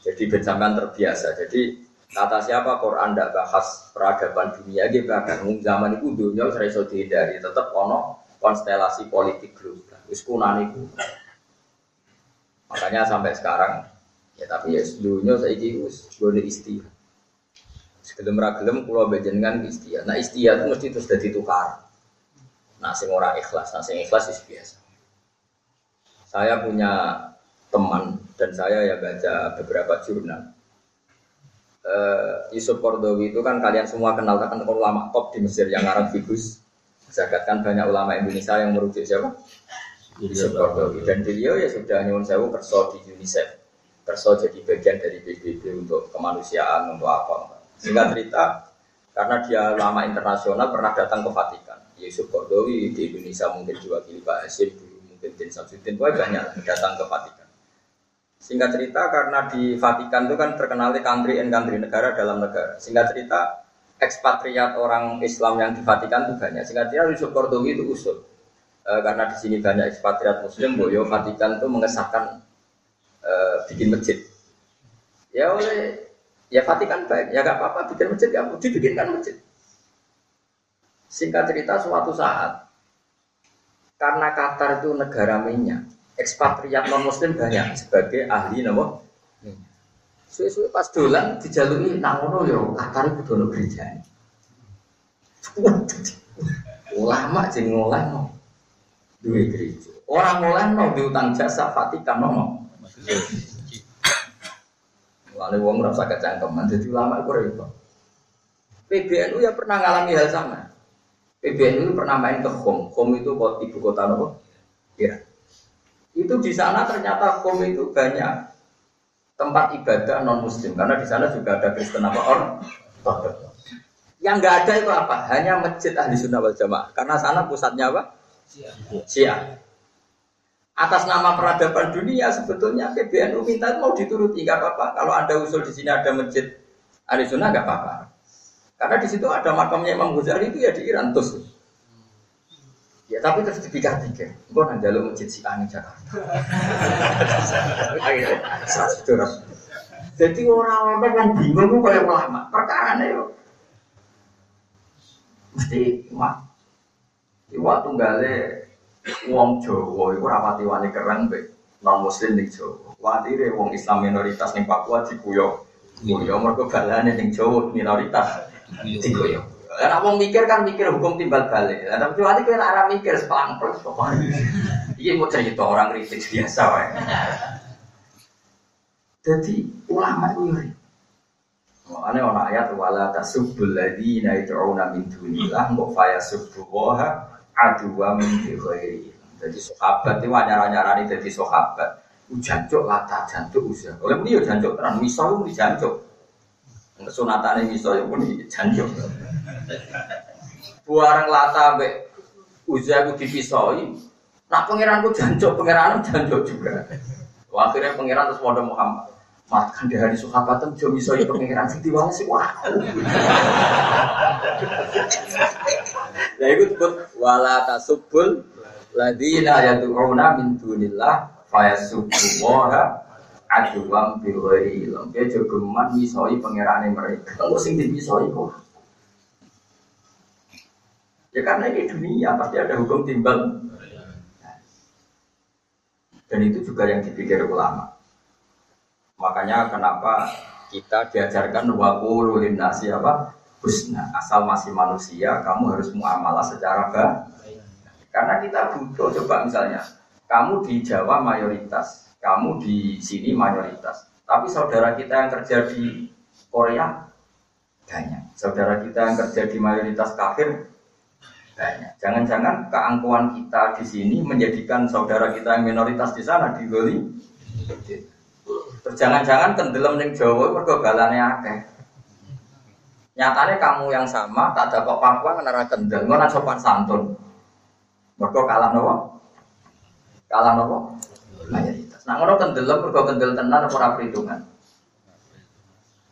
Jadi bencaman terbiasa. Jadi kata siapa Quran tidak bahas peradaban dunia dia bahkan zaman itu dunia saya dihindari tetap ono konstelasi politik global. Wis kunaniku. Makanya sampai sekarang ya tapi ya dunia saya wis gue istihad. Sebelum ragelum pulau bejengan istihad. Nah istihad itu mesti terus jadi tukar. Nah sing ora ikhlas, nah sing ikhlas itu biasa. Saya punya teman dan saya ya baca beberapa jurnal. Uh, Yusuf Kordowi itu kan kalian semua kenal kan ulama top di Mesir yang Arab Figus. Zakat kan banyak ulama Indonesia yang merujuk siapa? Yusuf Kordowi. Dan beliau ya sudah nyuwun sewu kerso di UNICEF. Kerso jadi bagian dari PBB untuk kemanusiaan untuk apa. Sehingga cerita karena dia lama internasional pernah datang ke Vatikan. Yusuf Kordowi di Indonesia mungkin diwakili Pak Hasim dulu mungkin Din Samsudin banyak datang ke Vatikan sehingga cerita karena di Vatikan itu kan terkenal country and country negara dalam negara. Sehingga cerita ekspatriat orang Islam yang di Vatikan itu banyak. Sehingga cerita Yusuf Kordowi itu usul. E, karena di sini banyak ekspatriat Muslim, Boyo Vatikan itu mengesahkan e, bikin masjid. Ya oleh ya Vatikan baik, ya gak apa-apa bikin masjid, ya dibikinkan masjid. Singkat cerita suatu saat karena Qatar itu negara minyak, ekspatriat non Muslim banyak sebagai ahli nama Suwe-suwe pas dolan dijalui nang ngono yo Qatar itu dono gereja. Ulama jeng ngoleh duwe gereja. Orang no diutang jasa Vatikan no. Lalu wong merasa kecangkeman, jadi ulama itu repot. PBNU ya pernah ngalami hal sama. PBNU pernah main ke Home. Home itu ibu kota nopo? Ya. Itu di sana ternyata Home itu banyak tempat ibadah non Muslim karena di sana juga ada Kristen apa orang. Yang nggak ada itu apa? Hanya masjid ahli sunnah wal jamaah. Karena sana pusatnya apa? Syiah. Atas nama peradaban dunia sebetulnya PBNU minta mau dituruti nggak apa-apa. Kalau ada usul di sini ada masjid Arizona nggak apa-apa. Karena di situ ada makamnya Imam Ghazali itu ya di Iran terus. Ya tapi terus dipikir-pikir, gue nanti lo masjid si Ani Jakarta. Jadi orang-orang yang bingung kayak ulama, perkara nih mesti mak waktu gale wong Jawa iku rapati wani kereng be non muslim ning Jawa. Watire wong Islam minoritas ning Papua dikuyo. Kuyo mergo balane ning Jawa minoritas dikuyo. Lah wong mikir kan mikir hukum timbal balik. Lah tapi waktu kowe ora mikir sepelang plus Iki mau cerita orang kritik biasa wae. Jadi ulama itu yuri. Makanya orang ayat wala tasubbul ladina yad'una min dunillah mbok faya subbuha aduwa min ghairi. Jadi sahabat itu nyara-nyarani jadi sahabat. Jancuk lata jancuk usia. Oleh ini ya jancuk terang misal itu jancuk. Miso ya pun janjuk. Buarang lata be uzah aku dipisoi. Nah pangeranku janjuk, pangeran janjuk juga. Akhirnya pangeran terus wadah Muhammad. Makan di hari sahabatan jo miso itu pangeran sing diwang sih wah. Ya itu disebut wala tasubul ladina yad'una min dunillah fayasubbuha aduwam biwari ilm. Dia jogeman misoi pangerane mereka. Kalau sing dimisoi kok. Ya karena ini dunia pasti ada hukum timbal. Dan itu juga yang dipikir ulama. Makanya kenapa kita diajarkan wakulu nasi apa? Husna. Asal masih manusia kamu harus muamalah secara baik karena kita butuh coba misalnya kamu di Jawa mayoritas kamu di sini mayoritas. Tapi saudara kita yang kerja di Korea banyak. Saudara kita yang kerja di mayoritas kafir banyak jangan-jangan keangkuhan kita di sini menjadikan saudara kita yang minoritas di sana digoli Terus jangan-jangan tenggelam ning Jawa mergo akeh. Nyatanya kamu yang sama tak kok Papua menara kendel, ngono sopan santun. Mergo kalah nopo? Kalah nopo? Mayoritas. Nah ngono tenggelam mergo kendel tenan ora perhitungan.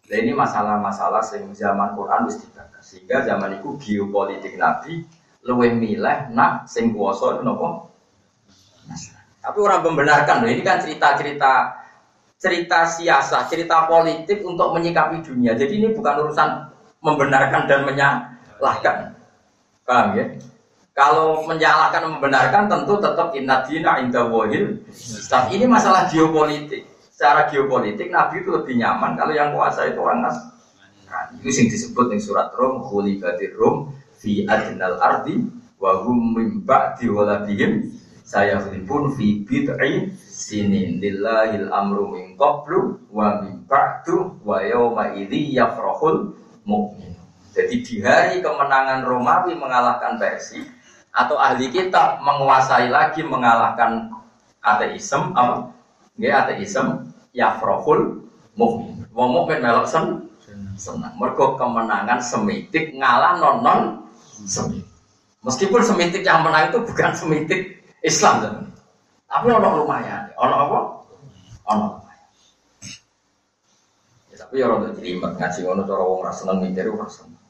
Nah ini masalah-masalah sing zaman Quran wis. Sehingga zaman itu geopolitik Nabi luwih milih nak sing kuwasa itu nopo? Tapi orang membenarkan, ini kan cerita-cerita cerita siasa, cerita politik untuk menyikapi dunia. Jadi ini bukan urusan membenarkan dan menyalahkan. Paham ya? Kalau menyalahkan membenarkan tentu tetap inadina inda wahil. Tapi ini masalah geopolitik. Secara geopolitik Nabi itu lebih nyaman kalau yang kuasa itu orang nas. Nah, itu yang disebut di surat Rum, Khulibatir Rum, fi adnal ardi, wa hum min ba'di waladihim, saya pun fi bid'i sinin lillahil amru min qablu wa min ba'du wa yawma idzi yafrahul mu'min. Jadi di hari kemenangan Romawi mengalahkan Persia atau ahli kita menguasai lagi mengalahkan ateisme apa? Nggih ateisme yafrahul mu'min. Wong mukmin melok sen senang. Mergo kemenangan semitik ngalah non non semitik. Meskipun semitik yang menang itu bukan semitik Islam. Tapi ono lumayan. Ono apa? Ono lumayan. Ya, tapi ya orang jelimet ngaji ngono cara wong ra seneng mikir ora seneng.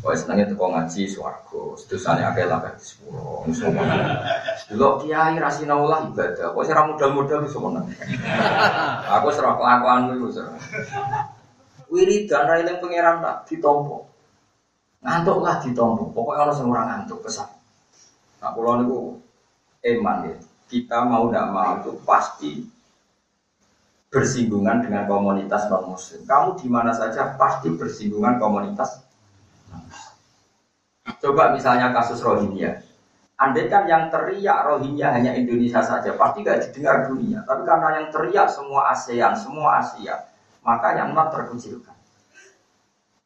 Wah senengnya tuh ngaji swarga, sedusane akeh lah kayak sepuluh, Dulu kiai rasina ulah ibadah, kok serah modal-modal bisa menang. Aku serah kelakuan dulu serah. Wiridan ra eling pangeran tak ditompo. Ngantuk lah ditompo, pokoknya orang semua ngantuk kesan. Nah, pulau niku eman ya kita mau tidak mau itu pasti bersinggungan dengan komunitas non muslim. Kamu di mana saja pasti bersinggungan komunitas. Coba misalnya kasus Rohingya. Andai kan yang teriak Rohingya hanya Indonesia saja, pasti gak didengar dunia. Tapi karena yang teriak semua ASEAN, semua Asia, maka yang not terkucilkan.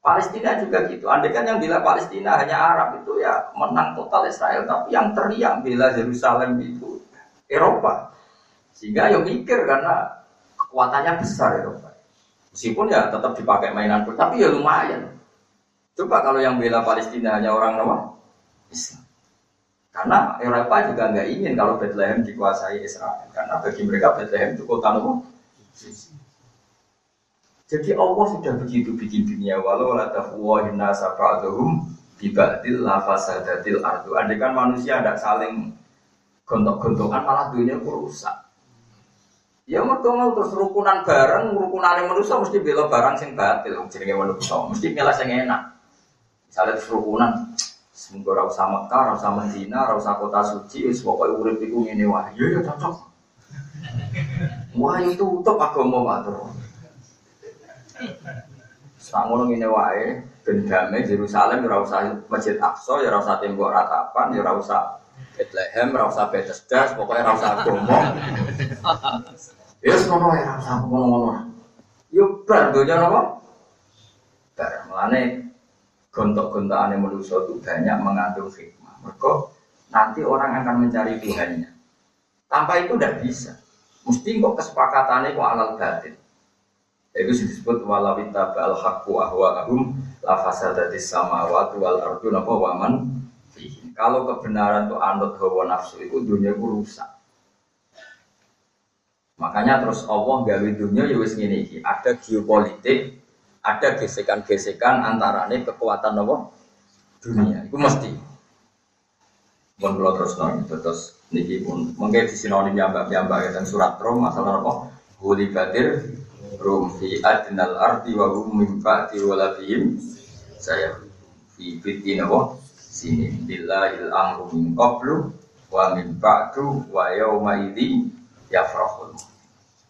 Palestina juga gitu. Andai kan yang bila Palestina hanya Arab itu ya menang total Israel, tapi yang teriak bila Yerusalem itu Eropa. Sehingga ya mikir karena kekuatannya besar Eropa. Meskipun ya tetap dipakai mainan tapi ya lumayan. Coba kalau yang bela Palestina hanya orang Islam. Karena Eropa juga nggak ingin kalau Bethlehem dikuasai Israel. Karena bagi mereka Bethlehem itu kota Jadi Allah sudah begitu bikin dunia walau la tafwahin nasa ba'dhum bibadil lafasadatil ardu. Andai kan manusia tidak saling gontok-gontokan malah dunia rusak. Ya mereka mau terus rukunan bareng, rukunan yang manusia mesti bela barang sing batil, jenenge manusia, mesti milih sing enak. Misalnya terus rukunan, semoga rau sama Mekah, rau sama Medina, rau sama kota suci, wis pokoknya urip iku ngene wah, iya ya cocok. Wah itu utop agama matur. Sangono ngene wae, ben damai Yerusalem ya ora usah Masjid Aqsa, ya ora usah tembok ratapan, ya ora usah Bethlehem, rasa Bethesda, pokoknya rasa Gomo. Ya semono ya rasa ngono-ngono. Yo bar donya napa? Bar melane gontok-gontokan manusia itu banyak mengandung hikmah. Mereka nanti orang akan mencari Tuhannya. Tanpa itu tidak bisa. Mesti kok kesepakatannya kok alal batin. Itu disebut walawita bal haqqu ahum la fasadatis samawati wal ardu napa waman Kalau kebenaran itu anut hawa nafsu itu dunia itu rusak. Makanya terus Allah gawe dunia ya wis ngene iki, ada geopolitik, ada gesekan-gesekan antara ini kekuatan apa? Dunia. Itu mesti. Mun kula terus nang terus niki pun mungkin di sinonim mbak-mbak dan surat Rom masalah apa? Huli batir rum fi adnal ardi wa hum min ba'di waladihim saya fi fiti napa sini. Billahil amru min qablu wa min ba'du wa yauma idzi yafrahun.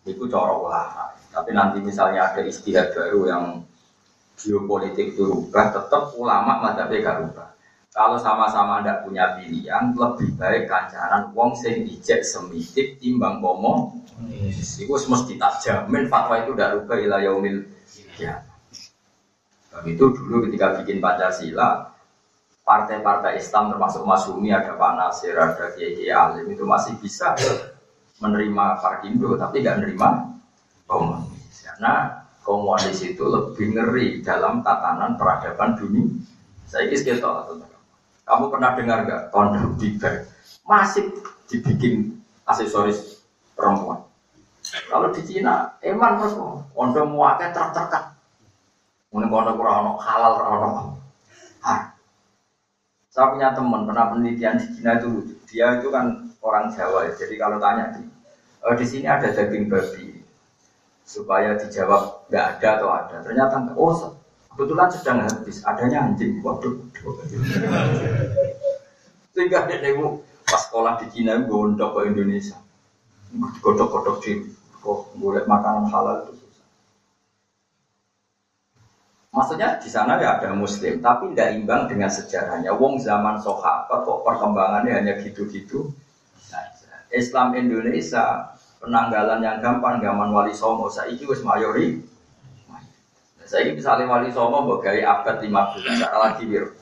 Itu cara ulama. Tapi nanti misalnya ada istihad baru yang geopolitik itu rubah tetap ulama madhabnya gak rubah kalau sama-sama tidak punya pilihan lebih baik kancaran wong sing ijek semitik timbang pomo. Itu mesti tak jamin fatwa itu tidak rubah ila yaumil ya. itu dulu ketika bikin Pancasila partai-partai Islam termasuk Masumi ada Pak Nasir ada Kiai Kiai Alim itu masih bisa menerima Parkindo tapi nggak menerima komunis karena komunis itu lebih ngeri dalam tatanan peradaban dunia. Saya kira kamu pernah dengar nggak kondom di masih dibikin aksesoris perempuan. Kalau di Cina, emang terus kondom muaknya tertekan. Mungkin kondom kurang halal kurang Saya punya teman pernah penelitian di Cina itu. Dia itu kan orang Jawa ya. Jadi kalau tanya di, oh, di sini ada daging babi, supaya dijawab nggak ada atau ada. Ternyata. Oh, kebetulan sedang habis. Adanya anjing. Waduh. Sehingga dia pas sekolah di Cina gondok ke Indonesia godok-godok di kok boleh makanan halal itu susah. Maksudnya di sana ya ada muslim, tapi tidak imbang dengan sejarahnya. Wong zaman sahabat kok perkembangannya hanya gitu-gitu. Islam Indonesia penanggalan yang gampang gaman wali songo saiki wis mayori. Saya ini misalnya wali songo bagai abad 15 cara lagi bir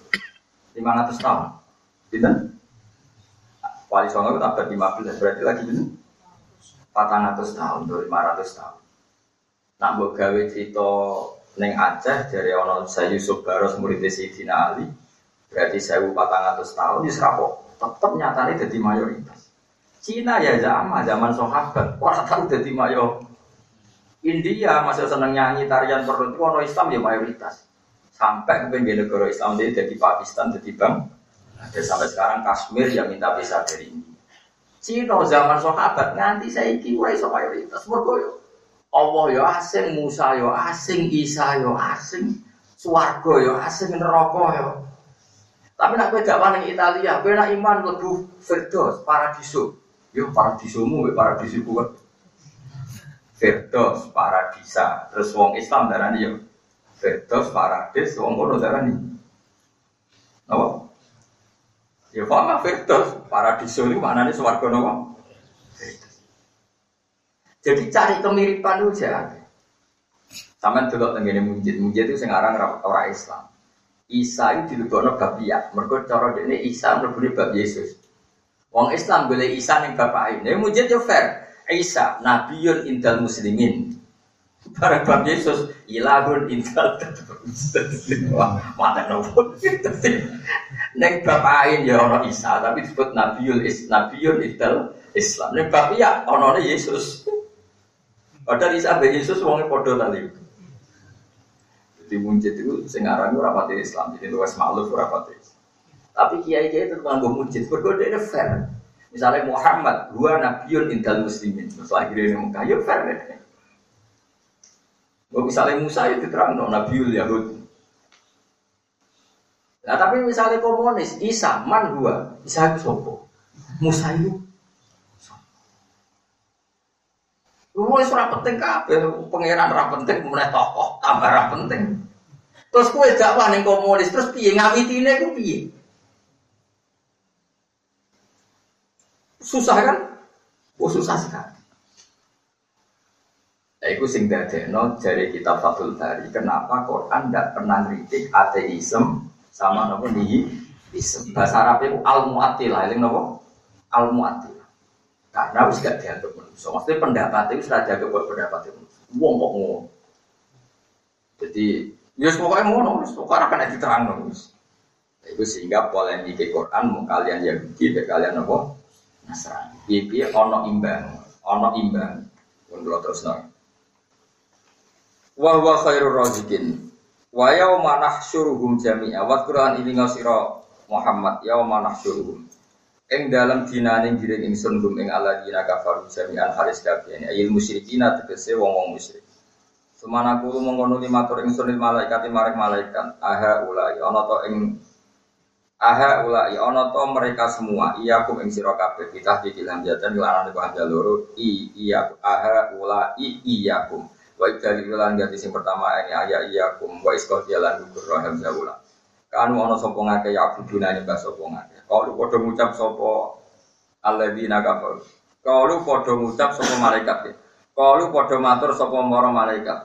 500 tahun. Gitu? Wali songo itu abad 15 berarti lagi gitu? 400 tahun, 500 tahun. Nak buat gawe cerita neng Aceh dari ono saya Yusuf Baros murid Sayyidina Ali berarti saya 400 tahun di Serapok tetap nyatanya jadi mayoritas. Cina ya zaman zaman sahabat orang tahu jadi mayor. India masih seneng nyanyi tarian perut ono Islam ya mayoritas. Sampai ke negara Islam jadi Pakistan jadi bang. Ada sampai sekarang Kashmir yang minta bisa dari ini. Cina zaman sahabat nganti saya ora iso mayoritas mergo yo Allah yo asing, Musa yo asing, Isa yo asing, swarga yo asing, neraka yo. Tapi nak dakwah ning Italia, kowe iman lebu Firdaus, paradiso. Yo paradisomu we paradisiku kan. Firdaus, paradisa. Terus wong Islam darani yo Firdaus, paradis, wong kono darani. Apa? Ya fama firdaus, paradiso itu mana nih swarga nopo? Jadi cari kemiripan itu jangan. Sama dulu tenggine mujid, mujid itu sekarang orang Islam. Isa itu dilebokno bab iya, mergo cara dene Isa mlebune bab Yesus. Wong Islam boleh Isa ning bapak ini, mujid yo fair. Isa nabiyun indal muslimin. Para bab Yesus ilahun intal mata nopo. Neng bapain ya ono Isa tapi disebut Nabiul Is Nabiul Intal Islam. Neng bab ya ono Yesus. Padahal Isa be Yesus wongnya podo tadi. Jadi muncit itu sekarang itu rapat Islam. Jadi luas maklum rapat Tapi kiai kiai itu nganggo muncit. Ini fair. Misalnya Muhammad, dua Nabiul Intal Muslimin. Terus akhirnya ini muka, ya fair deh. Oh, misalnya Musa itu terang no, Nabiul Yahud. Nah tapi misalnya komunis, Isa, man gua, Isa itu sopo, Musa itu. Lu surah penting kabeh, pangeran ra penting, kemudian tokoh tambah ra penting. Terus kue dakwah ning komunis, terus piye ngawitine ku piye? Susah kan? Oh susah sekali. Nah, itu sing dadekno dari kitab Fathul Bari. Kenapa Quran tidak pernah kritik ateisme sama nopo nihilisme. Bahasa Arab itu al muatilah, ini nopo al muatilah. Karena harus gak dianggap manusia. Maksudnya pendapat itu sudah dianggap pendapat itu. Wong kok ngomong. Jadi, ya pokoknya ngono, pokoknya akan diterang wis. Itu sehingga polemik Quran mau kalian Yahudi, kalian apa? Nasrani. Piye ono imbang, ono imbang. Pun kula terusno. Wa huwa khairur razikin. Wa yauma nahsyuruhum jami'a. Wa Quran ini ngasira Muhammad yauma nahsyuruhum. Ing dalam dinane giring ingsun gum ing alladzina kafaru jami'an haris kabeh. Ayil musyrikina tegese wong-wong musyrik. Semana kulo mengkono matur ingsun lil malaikat maring malaikat. Aha ulai ana to ing Aha ulai ono to mereka semua. Iya kum ing sira kabeh. Kita jatan kelaran iku anda loro. I iya aha ulai iya kum wa dari ulan ganti sing pertama ini aya iya kum wa iskal jalan gugur rahim zaula kanu ono sapa ngake ya buduna nyembah sapa ngake. Kalau padha ngucap sapa alladzina kafir kalau padha ngucap sapa malaikat kalau padha matur sapa para malaikat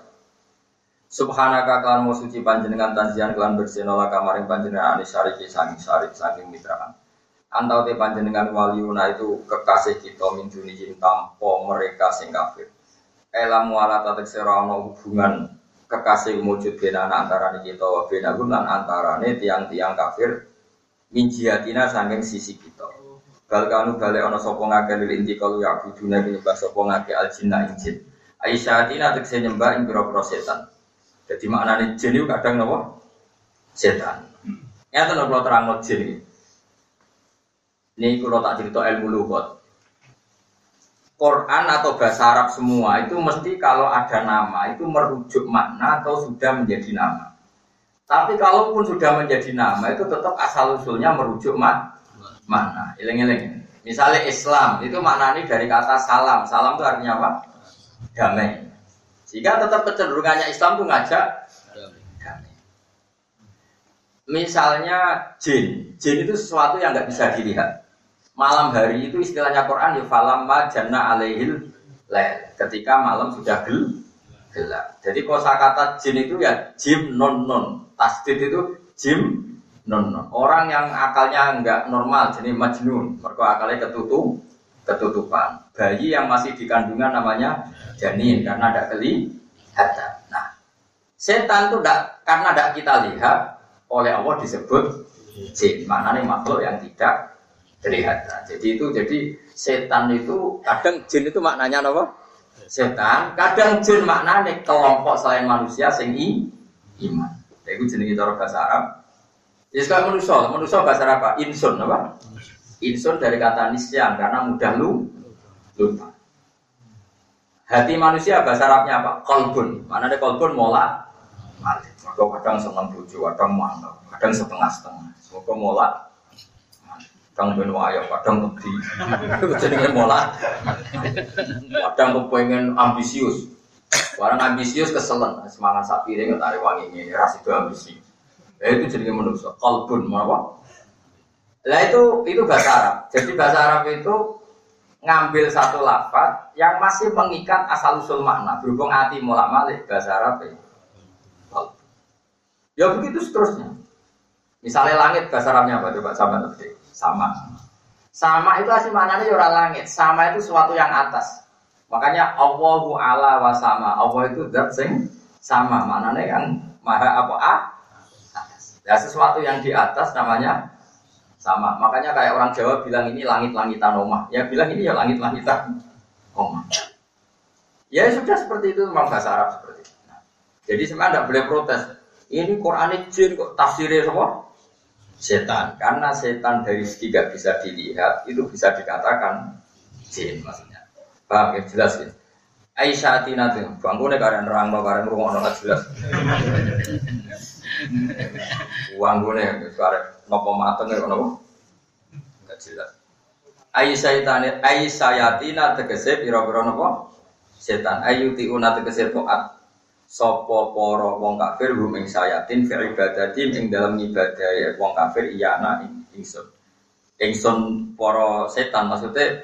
Subhanaka kalan mau suci panjenengan tanjian kelan bersih nola kamaring panjenengan anis syariki sangi syarik saking mitraan. Antau te panjenengan waliuna itu kekasih kita min dunihim tampo mereka sing kafir. Elam wala tatek serana hubungan kekasih wujud bena antara kita wa lan antara tiang-tiang kafir min jihatina saking sisi kita. Bal kanu balik ana sapa ngake lil inti kalu ya budune nyembah sapa ngake al jinna ing jin. Aisyatina tekse nyembah ing. Jadi maknanya jin itu kadang nopo setan. Ya tuh nopo terang jin ini. Ini kalau tak cerita ilmu lugat. Quran atau bahasa Arab semua itu mesti kalau ada nama itu merujuk makna atau sudah menjadi nama. Tapi kalaupun sudah menjadi nama itu tetap asal usulnya merujuk mak makna. Ileng-ileng. Misalnya Islam itu maknanya dari kata salam. Salam itu artinya apa? Damai. Jika tetap kecenderungannya Islam itu ngajak. Misalnya jin, jin itu sesuatu yang nggak bisa dilihat. Malam hari itu istilahnya Quran ya falam jana alaihil lail. Ketika malam sudah gel, gelap. Jadi kata jin itu ya jim non non. Tasdid itu jim non non. Orang yang akalnya nggak normal, jadi majnun. Mereka akalnya ketutup, ketutupan. Bayi yang masih di kandungan namanya janin karena ada kelihatan. Nah, setan itu tidak karena tidak kita lihat oleh Allah disebut jin. Mana nih makhluk yang tidak terlihat. Jadi itu jadi setan itu kadang jin itu maknanya apa? Setan, kadang jin maknanya kelompok selain manusia sing iman. Itu jenis itu bahasa Arab. Ya sekarang manusia, manusia bahasa Arab apa? Insun apa? Insun dari kata nisyan karena mudah lu lupa. Hati manusia bahasa Arabnya apa? Kolbun. Mana ada kolbun mola? Malik. Maka kadang senang buju, kadang mantap, kadang setengah-setengah. Semoga mola. Kadang ben wayo, kadang wedi. Jenenge mola. Kadang kepengen ambisius. Orang ambisius keselen, semangat sapi ini tarik wangi ini, ras itu ambisius. Ya itu jadi manusia. Kolbun, apa? Lah itu itu bahasa Arab. Jadi bahasa Arab itu ngambil satu lafaz yang masih mengikat asal usul makna berhubung hati mulak malik bahasa Arab ya. ya begitu seterusnya. Misalnya langit bahasa Arabnya apa coba? Sama nanti sama. Sama itu asli maknanya ya orang langit. Sama itu sesuatu yang atas. Makanya Allahu ala wa sama. Allah itu zat sing sama. Maknanya yang maha apa? A atas. Ya sesuatu yang di atas namanya sama. Makanya kayak orang Jawa bilang ini langit-langitan omah. Ya bilang ini ya langit-langitan omah. Ya sudah seperti itu memang bahasa Arab seperti itu. Nah, jadi sebenarnya tidak boleh protes. Ini Quran jin kok tafsirnya semua setan. Karena setan dari segi gak bisa dilihat itu bisa dikatakan jin maksudnya. Paham ya jelas ya. Aisyah Tina tuh, bangkune karen no karen rumah no jelas. Bangkune karen nopo mateng ya nopo nggak jelas. Aisyah Aisyayatina tegese pira-pira nopo setan. Ayuti una tegese toat. Sopo poro wong kafir hum ing sayatin fi ibadati ing dalam ibadah wong kafir iya ana ingsun. Ingsun poro setan maksudnya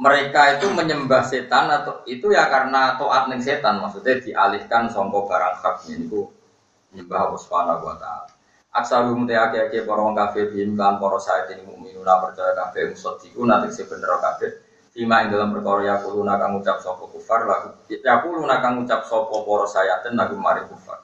mereka itu menyembah setan atau itu ya karena toat ning setan maksudnya dialihkan songko barang hak itu menyembah Allah Subhanahu wa taala Aksarum te ake ake para wong kafir bim lan para saat ini mukminuna percaya kafir musadiku nanti si bener kafir Tima ing dalam perkara ya kuluna kang ucap sapa kufar lagu ya kuluna kang ucap sapa para sayaten lagu mari kufar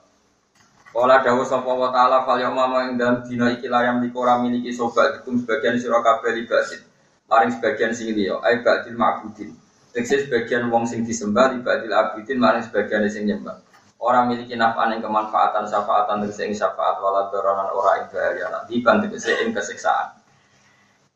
Kala dawuh sapa wa taala fal yauma ing dalem dina iki layam di ora miliki sobat dikum sebagian sira kabeh libasin. Maring sebagian sing liya, ai ba'dil ma'budin. Sebagian wong sing disembah di ba'dil abidin maring sebagian sing nyembah. Orang miliki naf'an ing kemanfaatan syafaatan tegese ing syafaat wala doronan ora ing bahaya nanti ban tegese ing kesiksaan.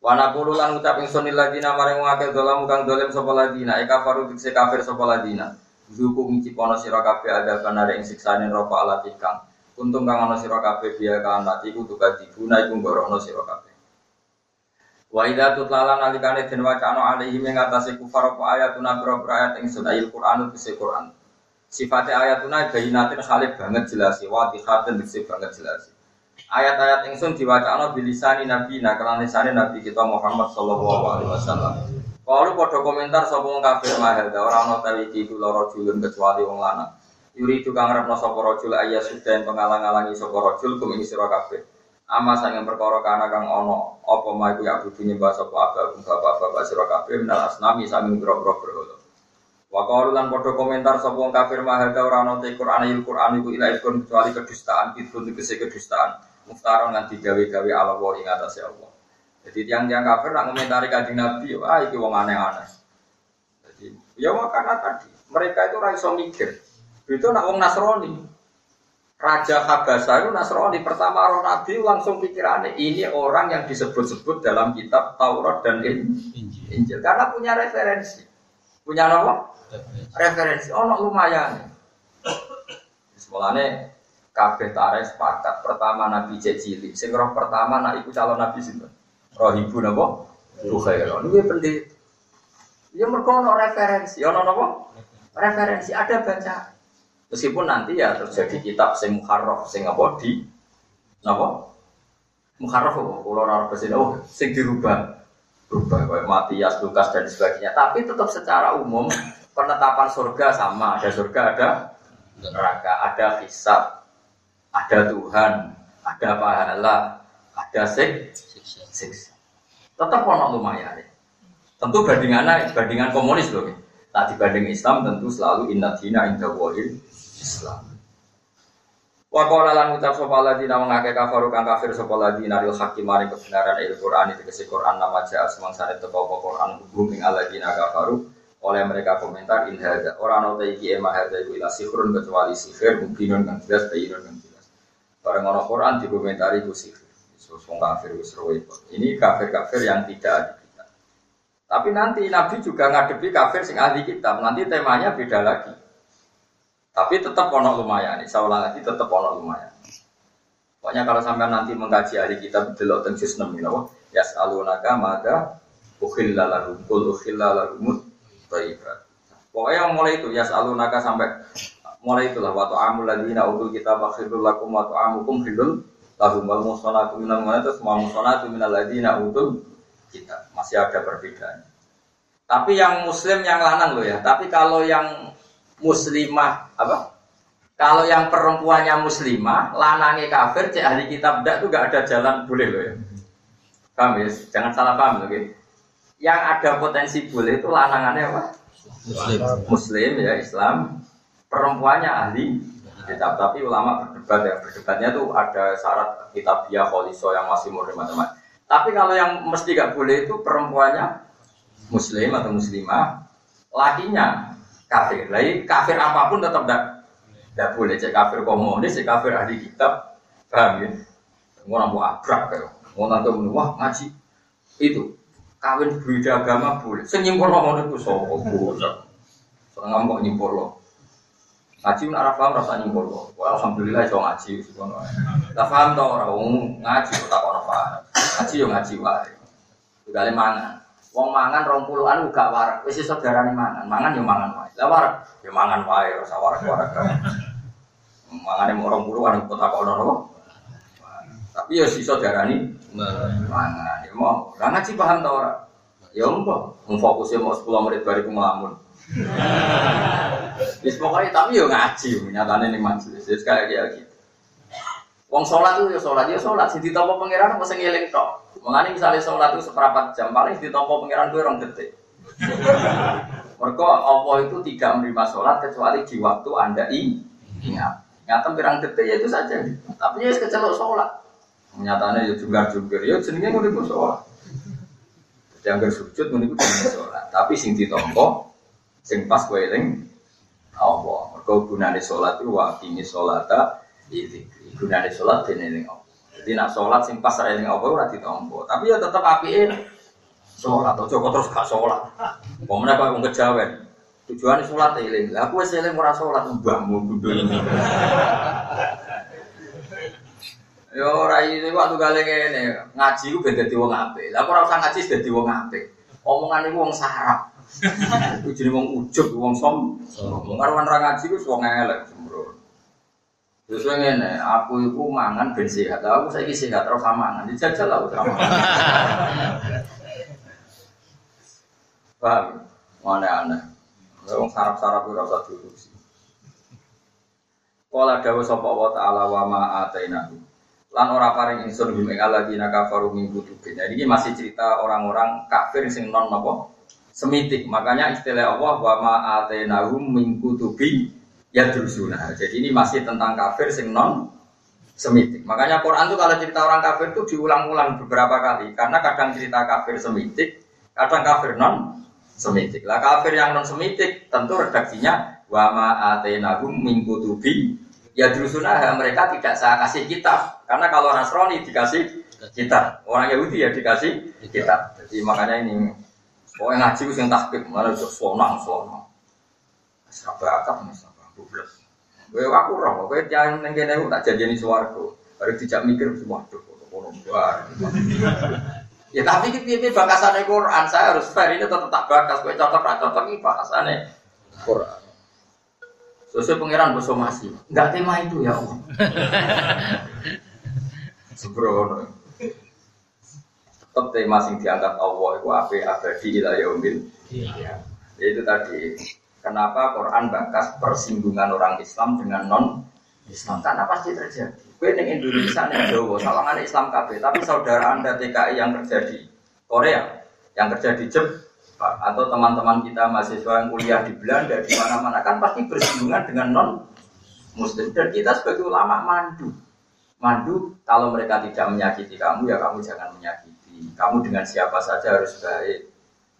Wa naqulu lan ucap ingsun lil ladina maring wong akeh dolam kang dolim sapa ladina eka faru tegese kafir sapa ladina. Zuku ngicipono sira kabeh ada kanare ing siksane neraka ala tikang. Untung kang ana sira kabeh biya kan ati iku tuka dibuna iku ngorono sira kabeh. Wa idza tutlalan nalikane den wacana alaihi ing atase kufar apa ayatuna boro ayat ing sunahil Qur'an bisi Qur'an. Sifatnya ayatuna bayinatin khalif banget jelas wa tihatin bisi banget jelas. Ayat-ayat ingsun diwacana bilisani nabi nah kelan lisane nabi kita Muhammad sallallahu alaihi wasallam. Kalau podo komentar sapa wong kafir mahal ora ana tawi iki loro julun kecuali wong lanang. Yuri itu kang ngarepno sapa rajul ayya sudah yang pengalang-alangi sapa rajul kum ing sira kabeh. Ama sang perkara kana kang ana apa ma iku ya butuh nyembah sapa abah bapak-bapak sira kabeh minal asnami sami boro-boro berhala. Wa qalu lan padha komentar sapa wong kafir mahal ora ana te Qur'an il Qur'an iku ila ikun kecuali kedustaan itu tegese kedustaan. Muftaron lan digawe-gawe ala wa ing atase Allah. Jadi tiang-tiang kafir nak komentari kanjeng Nabi, wah iki wong aneh-aneh. Jadi ya makanya tadi mereka itu ra iso mikir. Itu nak wong Nasrani. Raja Habasa itu Nasrani pertama roh Nabi langsung pikirannya ini orang yang disebut-sebut dalam kitab Taurat dan Injil. Injil. Karena punya referensi. Punya apa? Referensi. Oh, no, lumayan. Semulanya kabeh tarik sepakat. Pertama Nabi Cecili. Sing pertama nak ikut calon Nabi sinten? Roh ibu napa? Bukhairah. Ini pendeta. Ya mereka no referensi. Ya no apa? Referensi ada baca. Meskipun nanti ya terjadi kitab sing muharraf sing apa di napa? Muharraf apa? Kalau orang bahasa oh sing dirubah. Berubah kayak Matias, Lukas dan sebagainya. Tapi tetap secara umum penetapan surga sama. Ada surga, ada neraka, ada hisab, ada Tuhan, ada pahala, ada sik, siksa. Tetap ono lumayan. Tentu bandingannya bandingan komunis loh. Tak dibanding Islam tentu selalu inna dina inda Islam. Wa qala lan ucap sapa ladina mengake kafaru kang kafir sapa ladina ril hakim mari kebenaran il Qur'an itu kese Qur'an nama ja'a semangsane teko apa Qur'an hum ing aladina kafaru oleh mereka komentar in hadza ora ana ta iki ema hadza iku ila sihrun kecuali sihir mungkinun kang jelas bayinun kang jelas. Bareng ana Qur'an dikomentari ku sihir. So, kafir wis Ini kafir-kafir yang tidak ada kitab. Tapi nanti Nabi juga ngadepi kafir sing ahli kitab. Nanti temanya beda lagi. Tapi tetap ono lumayan, insya Allah lagi tetap ono lumayan. Pokoknya kalau sampai nanti mengkaji ahli kitab delok teng juz 6 napa? Yas'alunaka maka ukhilla lahum kul ukhilla thayyibat. Pokoknya mulai itu yas'alunaka sampai mulai itulah waktu amul ladina utul kita khirul lakum waktu amukum khirul lahum wal musonatu minal mana itu semua musonatu minal ladina utul kita masih ada perbedaan. Tapi yang muslim yang lanang loh ya. Tapi kalau yang muslimah apa? Kalau yang perempuannya muslimah, lanangnya kafir, cek ahli kitab tidak tuh gak ada jalan boleh loh ya. Paham ya? Jangan salah paham loh. Gitu. Yang ada potensi boleh itu lanangannya apa? Muslim. Muslim ya Islam. Perempuannya ahli kitab. Tapi ulama berdebat ya. Berdebatnya tuh ada syarat kitab dia kholiso yang masih murid macam-macam. Tapi kalau yang mesti gak boleh itu perempuannya muslim atau muslimah, lakinya kafir. Lagi kafir apa pun tetap tidak tidak boleh. Cek kafir komunis, cek kafir ahli kitab, paham ya? Mau mau abrak ya, mau nanti wah ngaji itu kawin berbeda agama boleh. Senyimpul ngomong itu sopo boleh. Soalnya ngomong nyimpul loh. Ngaji pun arah paham rasa nyimpul loh. Wah, alhamdulillah so ngaji. Tak paham tau orang ngaji tak orang paham. Ngaji yo ngaji wae. Gale mangan. Wong mangan rong puluhan gak warak. Wis iso darani mangan. Mangan yo mangan wae. Lah warak yo mangan wae ora warak-warak. Mangane mau rong puluhan kok tak ono apa? Tapi yo iso darani mangan. Yo mau. Lah ngaji paham ta ora? Ya mau fokusnya mau 10 menit bari ngelamun. Wis pokoknya tapi yo ngaji, nyatane ning majelis. Wis kayak gitu. Wong sholat itu ya sholat, ya sholat. Si ditompo pangeran apa sing eling tok. Mengenai misalnya sholat itu seperempat jam, paling ditompo pangeran gue orang detik. Mereka Allah itu tidak menerima sholat kecuali di waktu anda ingat. Ngatem pirang detik ya itu saja. Tapi ya kecelok sholat. Nyatanya ya juga juga ya jenenge mau iku sholat. Jadi anggar sujud mau iku sholat. Tapi sing ditompo sing pas kowe eling Allah. Mergo gunane sholat itu wa ini sholata iki gunane sholat dene eling Allah. Jadi nak sholat sing pas eling Allah ora. Tapi ya tetep apike sholat atau Joko terus gak sholat. Pemenang kok wong kejawen. Tujuannya sholat eling. Lah aku wis eling ora sholat mbahmu gundul. Yo ora iki waktu gale kene ngaji ku ben dadi wong apik. Lah ora usah ngaji dadi wong apik. Omongan iku wong sarap. Iku jenenge wong ujug, wong som. Wong karo ora ngaji ku wong elek sembrono. Terus ngene, aku iku mangan ben sehat. Lah aku saiki sehat terus mangan. Dijajal lah ora mangan. Paham? Mana aneh. Wong sarap-sarap ora usah diurusi. Kala dawuh sapa wa ta'ala wa ma atainahu lan ora paring ingsun hum ing alladzina kafaru min kutubin. Jadi ini masih cerita orang-orang kafir sing non napa semitik. Makanya istilah Allah wa ma atainahum min kutubi yadrusuna. Jadi ini masih tentang kafir sing non semitik. Makanya Quran itu kalau cerita orang kafir itu diulang-ulang beberapa kali karena kadang cerita kafir semitik, kadang kafir non semitik. Lah kafir yang non semitik tentu redaksinya wa ma atainahum min kutubi ya drusunah mereka tidak saya kasih kitab. Karena kalau Nasrani dikasih kitab. Orang Yahudi ya dikasih kitab. Jadi makanya ini oh ngaji itu yang tahqiq malah itu sonang sonang. Serba akap nih serba bubbles gue aku roh gue jangan nengen aku tak jadi suaraku baru tidak mikir semua tuh kono Ya tapi ini bakasannya Quran, saya harus fair ini tetap tak bakas, gue cocok cocok ini bakasannya Quran. Sesuai pangeran bersomasi. Enggak tema itu ya Allah. Sembrono. Tetap tema sing diangkat Allah itu apa abadi ila yaumil. Iya. Itu tadi. Kenapa Quran bakas persinggungan orang Islam dengan non Islam? Karena pasti terjadi. Gue di Indonesia nih Jawa, sawangan Islam KB, tapi saudara anda TKI yang kerja di Korea, yang kerja di Jepang, atau teman-teman kita mahasiswa yang kuliah di Belanda di mana-mana kan pasti bersinggungan dengan non muslim dan kita sebagai ulama mandu. Mandu kalau mereka tidak menyakiti kamu ya kamu jangan menyakiti. Kamu dengan siapa saja harus baik.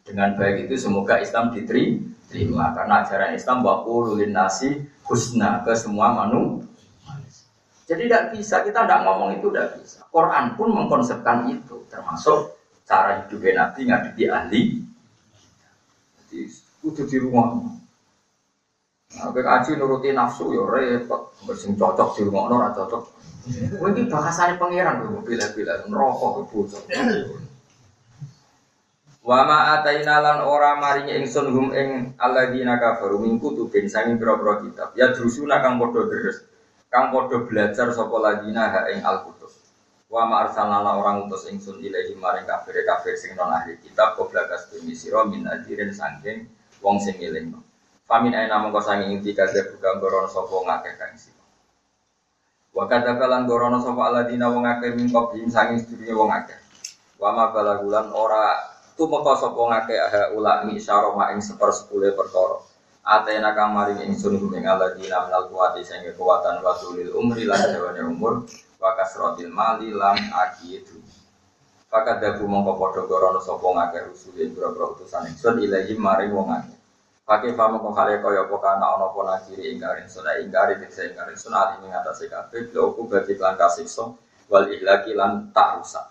Dengan baik itu semoga Islam diterima. Karena ajaran Islam bahwa nasi husna ke semua manusia jadi tidak bisa kita tidak ngomong itu tidak bisa. Quran pun mengkonsepkan itu termasuk cara hidup Nabi ngadepi ahli kudu di rumah. Nah, kaji nuruti nafsu ya repot, bersing cocok di rumah ora cocok. Mungkin bahasanya pangeran tuh bila-bila neraka bocor. Wa ma ataina lan ora maringi ingsun hum ing alladzina kafaru min kutubin sanging pira-pira kitab. Ya drusuna kang padha deres. Kang padha belajar sapa ladina ha ing al-kutub. Wa ma arsalna orang utus ingsun ilahi maring kafir kafir sing non ahli kitab koblakas bumi sira min adirin sangking wong sing ngeling. Famin aina mongko sangi ing tiga buka gorono sapa ngakeh kang sira. Wa kadzakalan gorono sapa aladina wong akeh min qablihim sangi sedurunge wong akeh. Wa ma balagulan ora tumeka sapa ngakeh ha ula mi syaroma ing sepersepuluh perkara. Atena kang maring ingsun ing aladina minal kuwati sing kekuatan wa umri lan dawane umur wa kasratil mali lam akidu. Fakat dabu mongko podo gorono sopo ngake rusulin bro-bro utusan ingsun ilahi maring wong ngake. Pakai famo kok kare kaya apa kana ana apa nakiri ingkarin suna ingkari dikse ingkarin suna ali ing atase kabeh loku berarti lan kasiksa wal ihlaki lan tak rusak.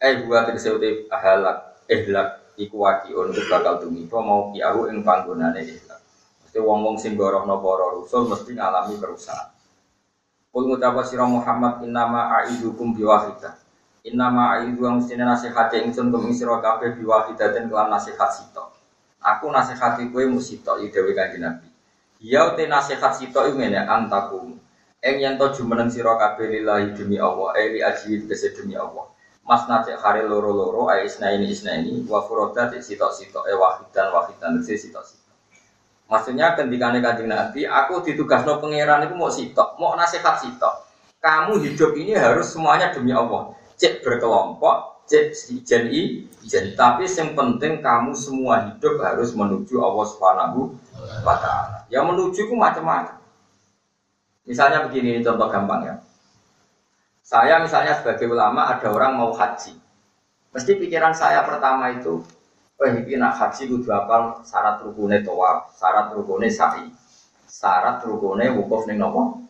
Eh buat dikse uti ahalak ihlak iku wakiun bakal tumiba mau kiahu ing panggonane ihlak. Mesti wong-wong sing gorono para rusul mesti ngalami kerusakan. Kul ngucapa sira Muhammad innama aidukum biwahidah Inna ma'idu yang mesti nasihati ingsun kum ing sira kabeh biwahidatin kelan nasihat sito. Aku nasihati kowe musito iki kanjeng Nabi. Ya te nasihat sito iki ngene antakum. Eng yen to jumeneng sira kabeh lillahi demi Allah, eh li aji kese demi Allah. Mas nacek hari loro-loro ai isna ini wa furodat sito-sito e wahidan wahidan sito-sito. Maksudnya ketika kanjeng Nabi, aku ditugasno pangeran itu mau sitok, mau nasihat sitok. Kamu hidup ini harus semuanya demi Allah cek berkelompok, cek ijen ijen. Tapi yang penting kamu semua hidup harus menuju Allah Subhanahu wa taala. Yang menuju itu macam-macam. Misalnya begini, ini contoh gampang ya. Saya misalnya sebagai ulama ada orang mau haji. Mesti pikiran saya pertama itu, oh ini nak haji kudu apal syarat rukune tawaf, syarat rukune sa'i, syarat rukune wukuf ning nopo.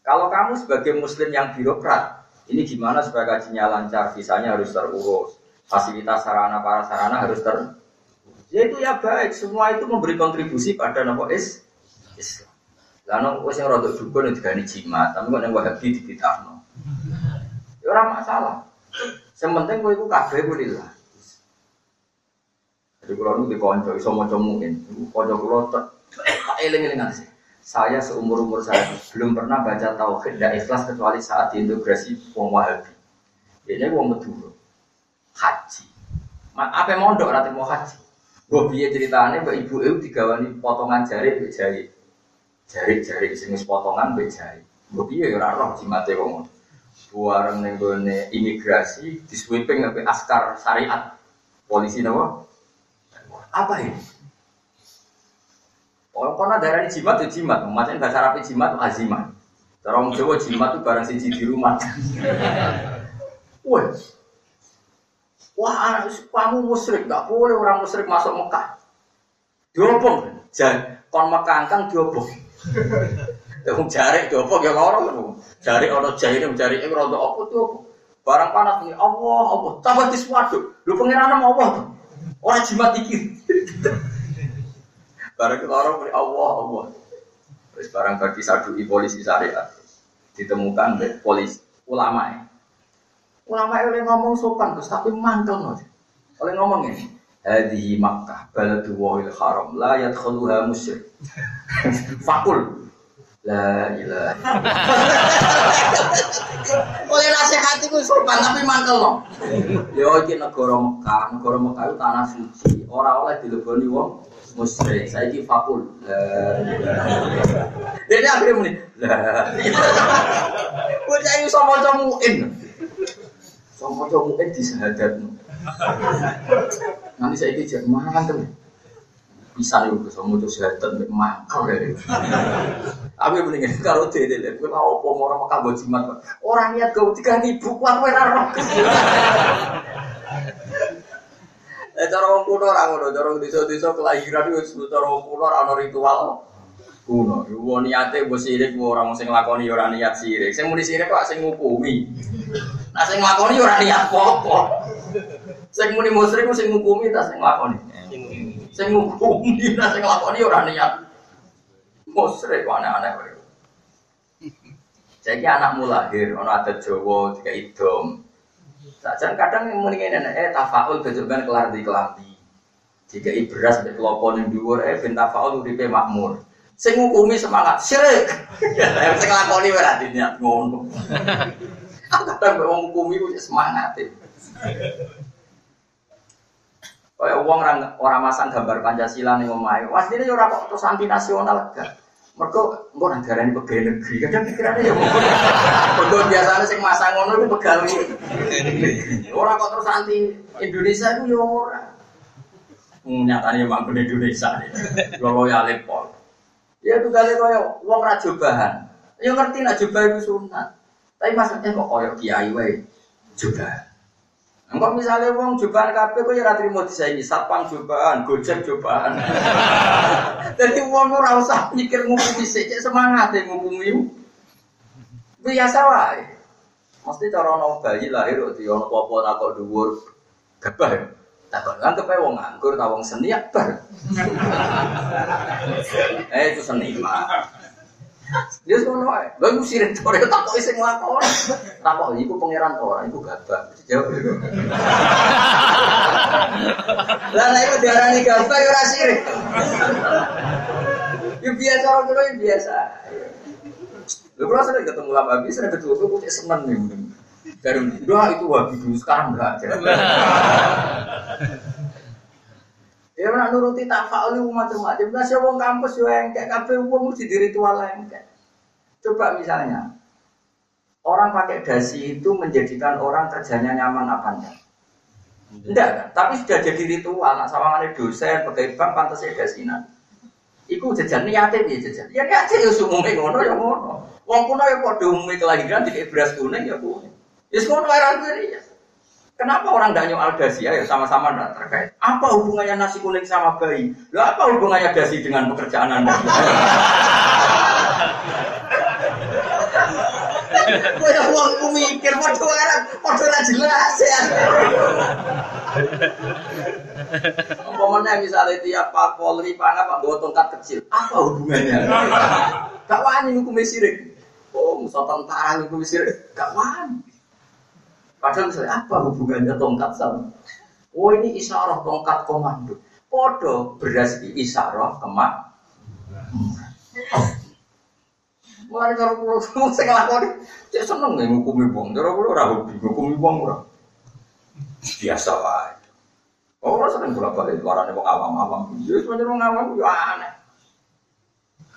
Kalau kamu sebagai muslim yang birokrat, ini gimana supaya gajinya lancar, visanya harus terurus, fasilitas sarana para sarana harus ter Ya itu ya baik, semua itu memberi kontribusi pada nopo is Islam. Lalu wes yang rodok dukun itu gani jimat, tapi kok yang wahabi di no. Ya orang masalah. Sementing gue itu kabeh gue lillah. Jadi kalau nu dikonco, iso mau comuin, konco kulo tak eling eling sih. Saya seumur umur saya belum pernah baca tauhid dan ikhlas kecuali saat diintegrasi wong wahabi. Ini wong meduro haji. Apa mondok nanti mau haji? Gue biaya ceritanya, mbak ibu itu digawani potongan jari, mbak jari, jari jari sini potongan, mbak jari. Gue biaya ya roh jimate wong. Buareng ning gone imigrasi, di sweeping askar syariat, polisi nopo. Apa ini? Oh, karena darah ini jimat ya jimat, macam bahasa Arab jimat itu azimat. Orang Jawa jimat itu barang siji di rumah. Wah, Wah, kamu musyrik, gak boleh orang musyrik masuk Mekah. Diobong, jangan kon Mekah angkang diobong. Yang jari diobong ya orang Jari orang jahil yang jari ini rodo apa diobong. Barang panas ini Allah, Allah. Tambah di suatu. Lu pengiran Allah tuh. Orang jimat dikit. Barang kita orang beri Allah, Allah. Terus barang bagi sadui polisi syariat. Ditemukan polisi ulama ya. Ulama oleh ngomong sopan terus tapi mantel. Oleh ngomong ini. Hadihi Makkah baladu wahil haram la yadkhuluha musyrik. Fakul La ilaha. Oleh nasihat itu sopan tapi mantel no. Yo iki negara Mekah, negara Mekah itu tanah suci. Ora oleh dileboni wong musyrik. Saiki fakul. La ilaha. Dia akhirnya muni. La. Bocah iso maca muin. Coba mungkin di sahadat. Nanti saya kijak mantel. Bisa nih udah somo coba sahadat mek makal ya. Tapi mendingan kalau dia dia gue mau apa orang makan jimat. Orang niat ribu kuat gue raro. Eh cara wong kuno ora ngono, cara desa-desa kelahiran itu cara wong kuno ora ritual kuno. Wong niate mbok sirik orang sing lakoni ora niat sirik. Sing muni sirik kok sing ngukumi. Nah sing nglakoni ora niat apa-apa. Sing muni musyrik sing ngukumi ta sing nglakoni. Sing ngukumi ta sing nglakoni ora niat. Musyrik aneh-aneh kowe. Jadi anakmu lahir, ono ada Jawa, tiga idom. Sajan kadang yang muni ngene eh tafaul besok kan kelar di kelambi. Jika ibras di kelopo ning dhuwur eh ben tafaul uripe makmur. Sing ngukumi semangat syirik. Sing nglakoni ora niat ngono. Kadang wong hukum itu semangat ya. Kayak uang orang orang masang gambar Pancasila nih ngomai. Wah ini orang kok terus anti nasional kan. Mereka mau negara ini pegawai negeri. Kadang pikirannya ya Mereka biasanya sing masang ngono itu pegawai. Orang kok terus anti Indonesia itu ya orang. Hmm, nyatanya emang Indonesia. Ya lepol. Ya itu kali kaya uang raja bahan. Ya ngerti nak jubah itu sunat. Tapi maksudnya kok koyok kiai wae. Engkau misalnya wong jubahan kabeh kok ya ora trimo disaingi satpam jubahan, gojek jubahan. Jadi wong ora usah mikir ngukumi sik, semangat e ngukumi. Biasa wae. Mesti cara ono bayi lahir di ono apa nak dhuwur gabah. Takon anggap ae wong nganggur ta wong seni bar. eh itu. Dia ngono ae. Lha iku sirik ora takoki sing lakon. Takok iku pangeran ora, iku gabah. Jawab. Lah nek iku diarani gabah ora sirik. Ya biasa orang kulo ya biasa. Lu kalau sering ketemu lama habis, sering ketemu tuh gue seneng nih. Dari doa itu wabi dulu sekarang enggak. Ya nak nuruti tafa'ul itu macam-macam. Nah, siapa kampus yo engkek kabeh wong mesti di ritual engkek. Coba misalnya orang pakai dasi itu menjadikan orang kerjanya nyaman apa enggak? Enggak? Tapi sudah jadi ritual. Sama mana dosen, pegawai bank, pantas ya dasinan. Iku jajan niate piye jajan? Ya niate ya umume ngono ya ngono. Wong kuno ya padha umume kelahiran dikek beras kuning ya kuning. Ya ngono era ya. Kenapa orang tidak nyoal dasi ya sama-sama tidak terkait? Apa hubungannya nasi kuning sama bayi? Lah apa hubungannya dasi dengan pekerjaan anda? Gue yang uangku mikir, waduh orang, waduh lah jelas ya. Umpamanya misalnya tiap Pak Polri, Pak apa, bawa tongkat kecil, apa hubungannya? Gak wani hukum sirik. Oh, musuh tentara hukum sirik, gak wani. Padahal misalnya apa hubungannya tongkat sama? Oh ini isyarah tongkat komando. Podo beras di isyarah kemak. Mulai cara pulau semua saya ngelakoni, cek seneng nih ngukumi bong. Cara pulau hobi ngukumi bong ora. Biasa lah. Oh, orang sering bolak balik suaranya wong awam-awam. Ya sebenarnya wong awam ya aneh.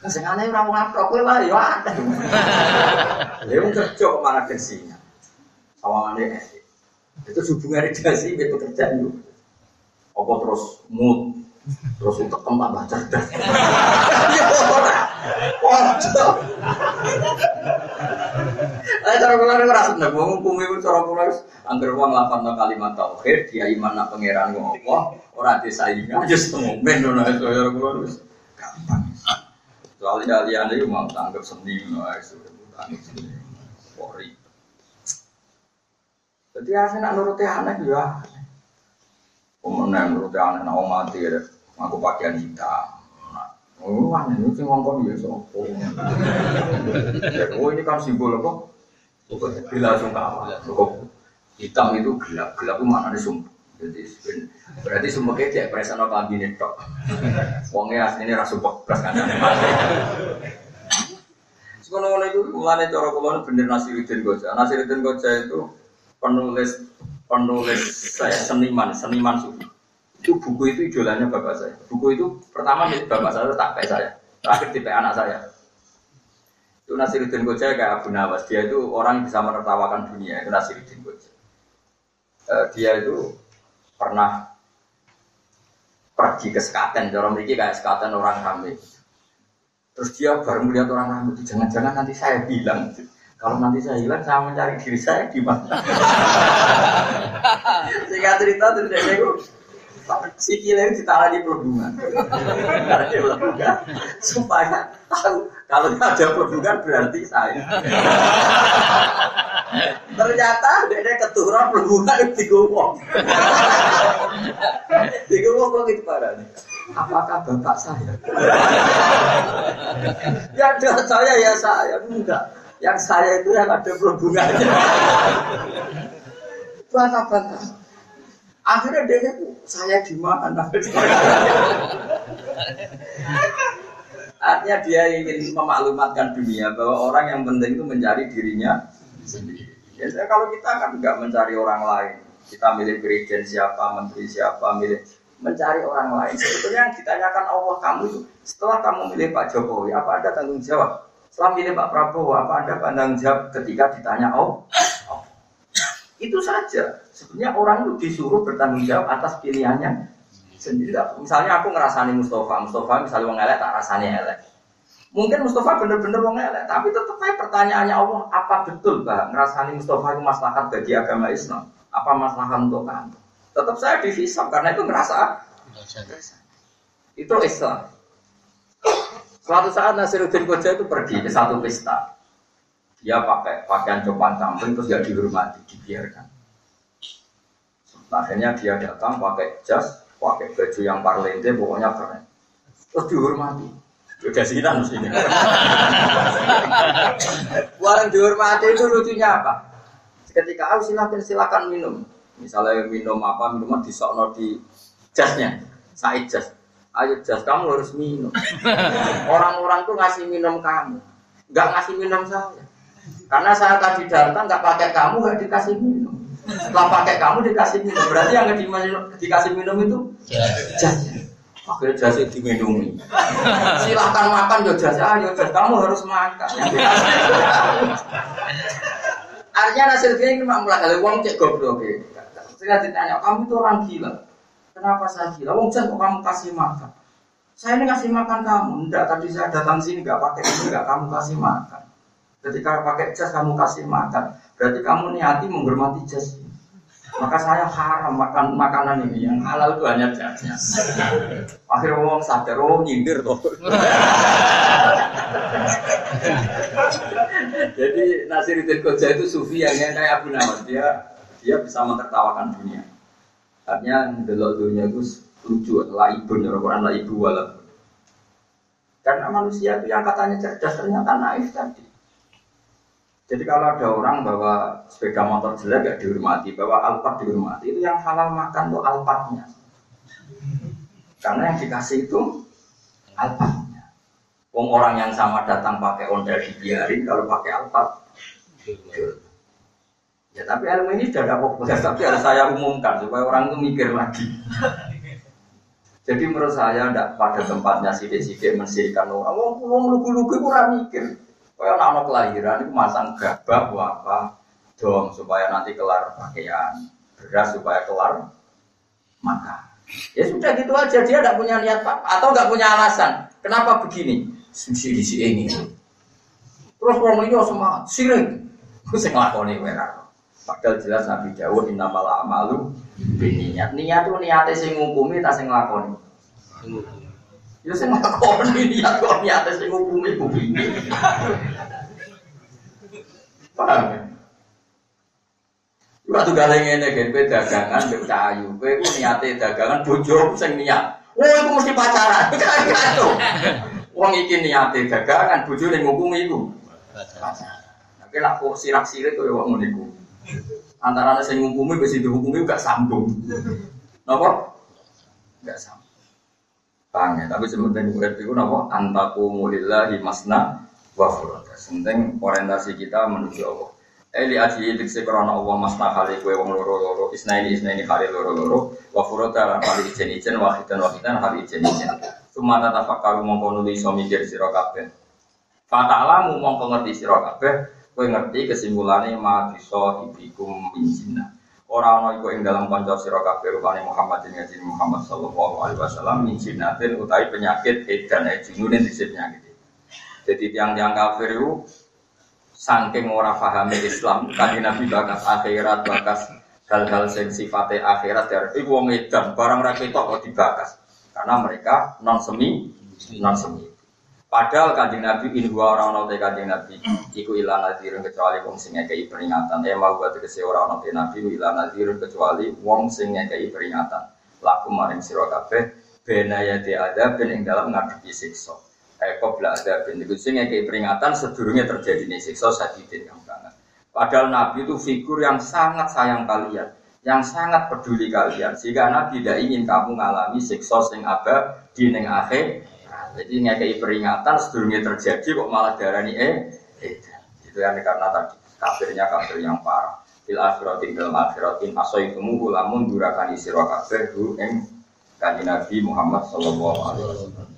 Sing aneh ora wong atok lah ya aneh. Lha wong kerja malah gengsinya. Sawangannya itu hubungan redasi itu pekerjaan itu. Apa terus mood terus untuk tambah cerdas. Ya ora. Waduh. Eh cara kula nek ora seneng wong hukum iku cara kula wis anggere wong lapatno kalimat tauhid dia iman nak pangeran Allah ora disaingan ya semomen ngono cara kula wis gampang. Soalnya kalian itu mau tanggap seni, wis tanggap seni. Polri. Jadi asli nak nuruti aneh ya. Kemudian nuruti aneh nak mati ya. Aku pakaian hitam. Oh, aneh itu sih ngomong ya sopo. Oh ini kan simbol apa? Bila sungkawa. Hitam itu gelap. Gelap itu mana sumpah. Jadi berarti semua kecek presano kabinet tok. Wongnya aslinya rasa bekas kan. Sekolah itu mulanya cara kulon bener Nasiruddin Goja. Nasiruddin Goja itu penulis penulis saya seniman seniman sufi itu buku itu idolanya bapak saya. Buku itu pertama milik bapak saya tak saya. Terakhir tipe anak saya. Itu Nasiruddin Koja kayak Abu Nawas. Dia itu orang yang bisa menertawakan dunia itu Nasiruddin Koja uh, dia itu pernah pergi ke sekaten. Orang memiliki kayak sekaten orang ramai terus dia baru melihat orang ramai jangan-jangan nanti saya bilang kalau nanti saya hilang, saya mencari diri saya di mana? Sehingga cerita terjadi itu si kile ditaruh di perhubungan. Karena dia berhubungan supaya tahu kalau ada perhubungan berarti saya. Ternyata dia keturun perhubungan di gowong. Di gowong kok gitu parahnya. Apakah bapak saya? ya ada saya ya saya enggak. Yang saya itu yang ada perhubungannya. Bantah-bantah. Akhirnya dia itu saya di mana? Artinya dia ingin memaklumatkan dunia bahwa orang yang penting itu mencari dirinya sendiri. Ya, kalau kita kan nggak mencari orang lain, kita milih presiden siapa, menteri siapa, milih mencari orang lain. Sebetulnya yang ditanyakan Allah kamu itu setelah kamu milih Pak Jokowi, apa ada tanggung jawab? Setelah milih Pak Prabowo, apa Anda pandang jawab ketika ditanya oh, oh. Itu saja. Sebenarnya orang itu disuruh bertanggung jawab atas pilihannya sendiri. Misalnya aku ngerasani Mustafa, Mustafa misalnya wong elek tak rasani elek. Mungkin Mustafa bener-bener wong elek, tapi tetap aja pertanyaannya Allah, apa betul bah ngerasani Mustafa itu maslahat bagi agama Islam? Apa maslahat untuk kamu? Tetap saya dihisap karena itu ngerasa itu Islam. Suatu saat Nasiruddin Koja itu pergi ke satu pesta. Dia pakai pakaian copan camping terus dia dihormati, dibiarkan. Akhirnya dia datang pakai jas, pakai baju yang parlente, pokoknya keren. Terus dihormati. Udah sih kita mesti ini. Warang dihormati itu lucunya apa? Ketika aku silakan silakan minum. Misalnya minum apa minuman di sono di jasnya, saya jas ayo jas kamu harus minum. Orang-orang tuh ngasih minum kamu, nggak ngasih minum saya. Karena saya tadi datang nggak pakai kamu nggak dikasih minum. Setelah pakai kamu dikasih minum, berarti yang di, dikasih minum itu jas. Akhirnya jas itu diminumi. Silahkan makan yo jas, ayo jas kamu harus makan. Artinya nasir ini memang mulai uang cek goblok. Saya ditanya, kamu itu orang gila. Kenapa saya gila? Wong jan kok kamu kasih makan? Saya ini kasih makan kamu. Enggak, tadi saya datang sini nggak pakai ini, nggak kamu kasih makan. Ketika pakai jas kamu kasih makan. Berarti kamu niati menghormati jas. Maka saya haram makan makanan ini. Yang halal itu hanya jasnya. Akhirnya orang sadar, oh nyindir toh. Jadi Nasiruddin Koja itu sufi yang kayak Abu Nawas. Dia dia bisa mentertawakan dunia. Artinya delok dunia itu lucu, laibun, ya Quran laibu walaupun. Karena manusia itu yang katanya cerdas ternyata naif tadi. Jadi kalau ada orang bawa sepeda motor jelek gak dihormati, bawa alpat dihormati, itu yang halal makan tuh alpatnya. Karena yang dikasih itu alpatnya. Wong orang yang sama datang pakai ondel dibiarin, kalau pakai alpat. Ya tapi ilmu ini sudah ada populer, tapi harus saya umumkan supaya orang itu mikir lagi. Jadi menurut saya tidak pada tempatnya sidik-sidik mensirikan orang. Wong wong lugu-lugu kurang mikir. Kayak anak kelahiran itu masang gabah apa dong supaya nanti kelar pakaian, beras supaya kelar makan. Ya sudah gitu aja dia tidak punya niat apa atau nggak punya alasan. Kenapa begini? Susi di sini ini. Terus orang ini semangat, sirik. Saya ngelakoni. Padahal jelas Nabi Dawud malah amalu niat. Niat itu niatnya sing ngukumi tak sing nglakoni. Ya sing nglakoni niat kok niatnya sing ngukumi kuwi. Paham ya? Waktu gale ngene gen kowe dagangan mbek cayu, kowe ku niate dagangan bojo sing niat. Oh, itu mesti pacaran. Kacau. Wong iki niate dagangan bojo ning ngukumi iku. Pacaran. Tapi lah kok sirak-sirik kowe wong ngene iku. Antara ada yang menghukumi, bisa dihukumi gak sambung. Napa? Gak sambung. Ya? Tapi sebenarnya urip itu napa? Antaku mulillahi masna wa furada. Sementing orientasi kita menuju Allah. Eli aji diksi karena Allah masna kali kue wong loro loro isna ini isna ini kali loro loro wa furada lan kali ijen ijen wahidan wahidan kali ijen ijen. Cuma tata fakaru mongko nuli iso mikir sira. Fata'lamu Kue ngerti kesimpulannya ma bisa ibikum minjina. Orang orang itu yang dalam konco siro kabeh rupane Muhammad ini ngaji Muhammad Sallallahu Alaihi Wasallam minjinatin utai penyakit edan ejinunin di penyakit. Jadi tiang-tiang kafir itu saking ora pahami Islam, kan Nabi bakas akhirat, bakas hal-hal yang sifatnya akhirat dari ibu wong edan barang rakyat kok dibakas karena mereka non semi non semi Padahal kanjeng Nabi in dua orang nonte kanjeng Nabi iku ilah nadirun kecuali wong sing ngekei peringatan. Ya mau buat tegese orang nonte Nabi ilah kecuali wong sing ngekei peringatan. Laku maring kabeh benaya di ada ben ing dalam ngadepi siksa. Kayak bela ada ben iku sing ngekei peringatan sedurunge terjadi nih siksa sadidin yang banget. Padahal Nabi itu figur yang sangat sayang kalian, yang sangat peduli kalian. Sehingga Nabi tidak ingin kamu mengalami siksa sing abadi ning akhir jadi ngekei peringatan sebelumnya terjadi kok malah darani eh, eh itu yang karena tadi kafirnya kafir yang parah. Fil akhiratin dalam akhiratin asoi temu lamun durakan isi kafir hu eng kanji Nabi Muhammad Sallallahu Alaihi Wasallam.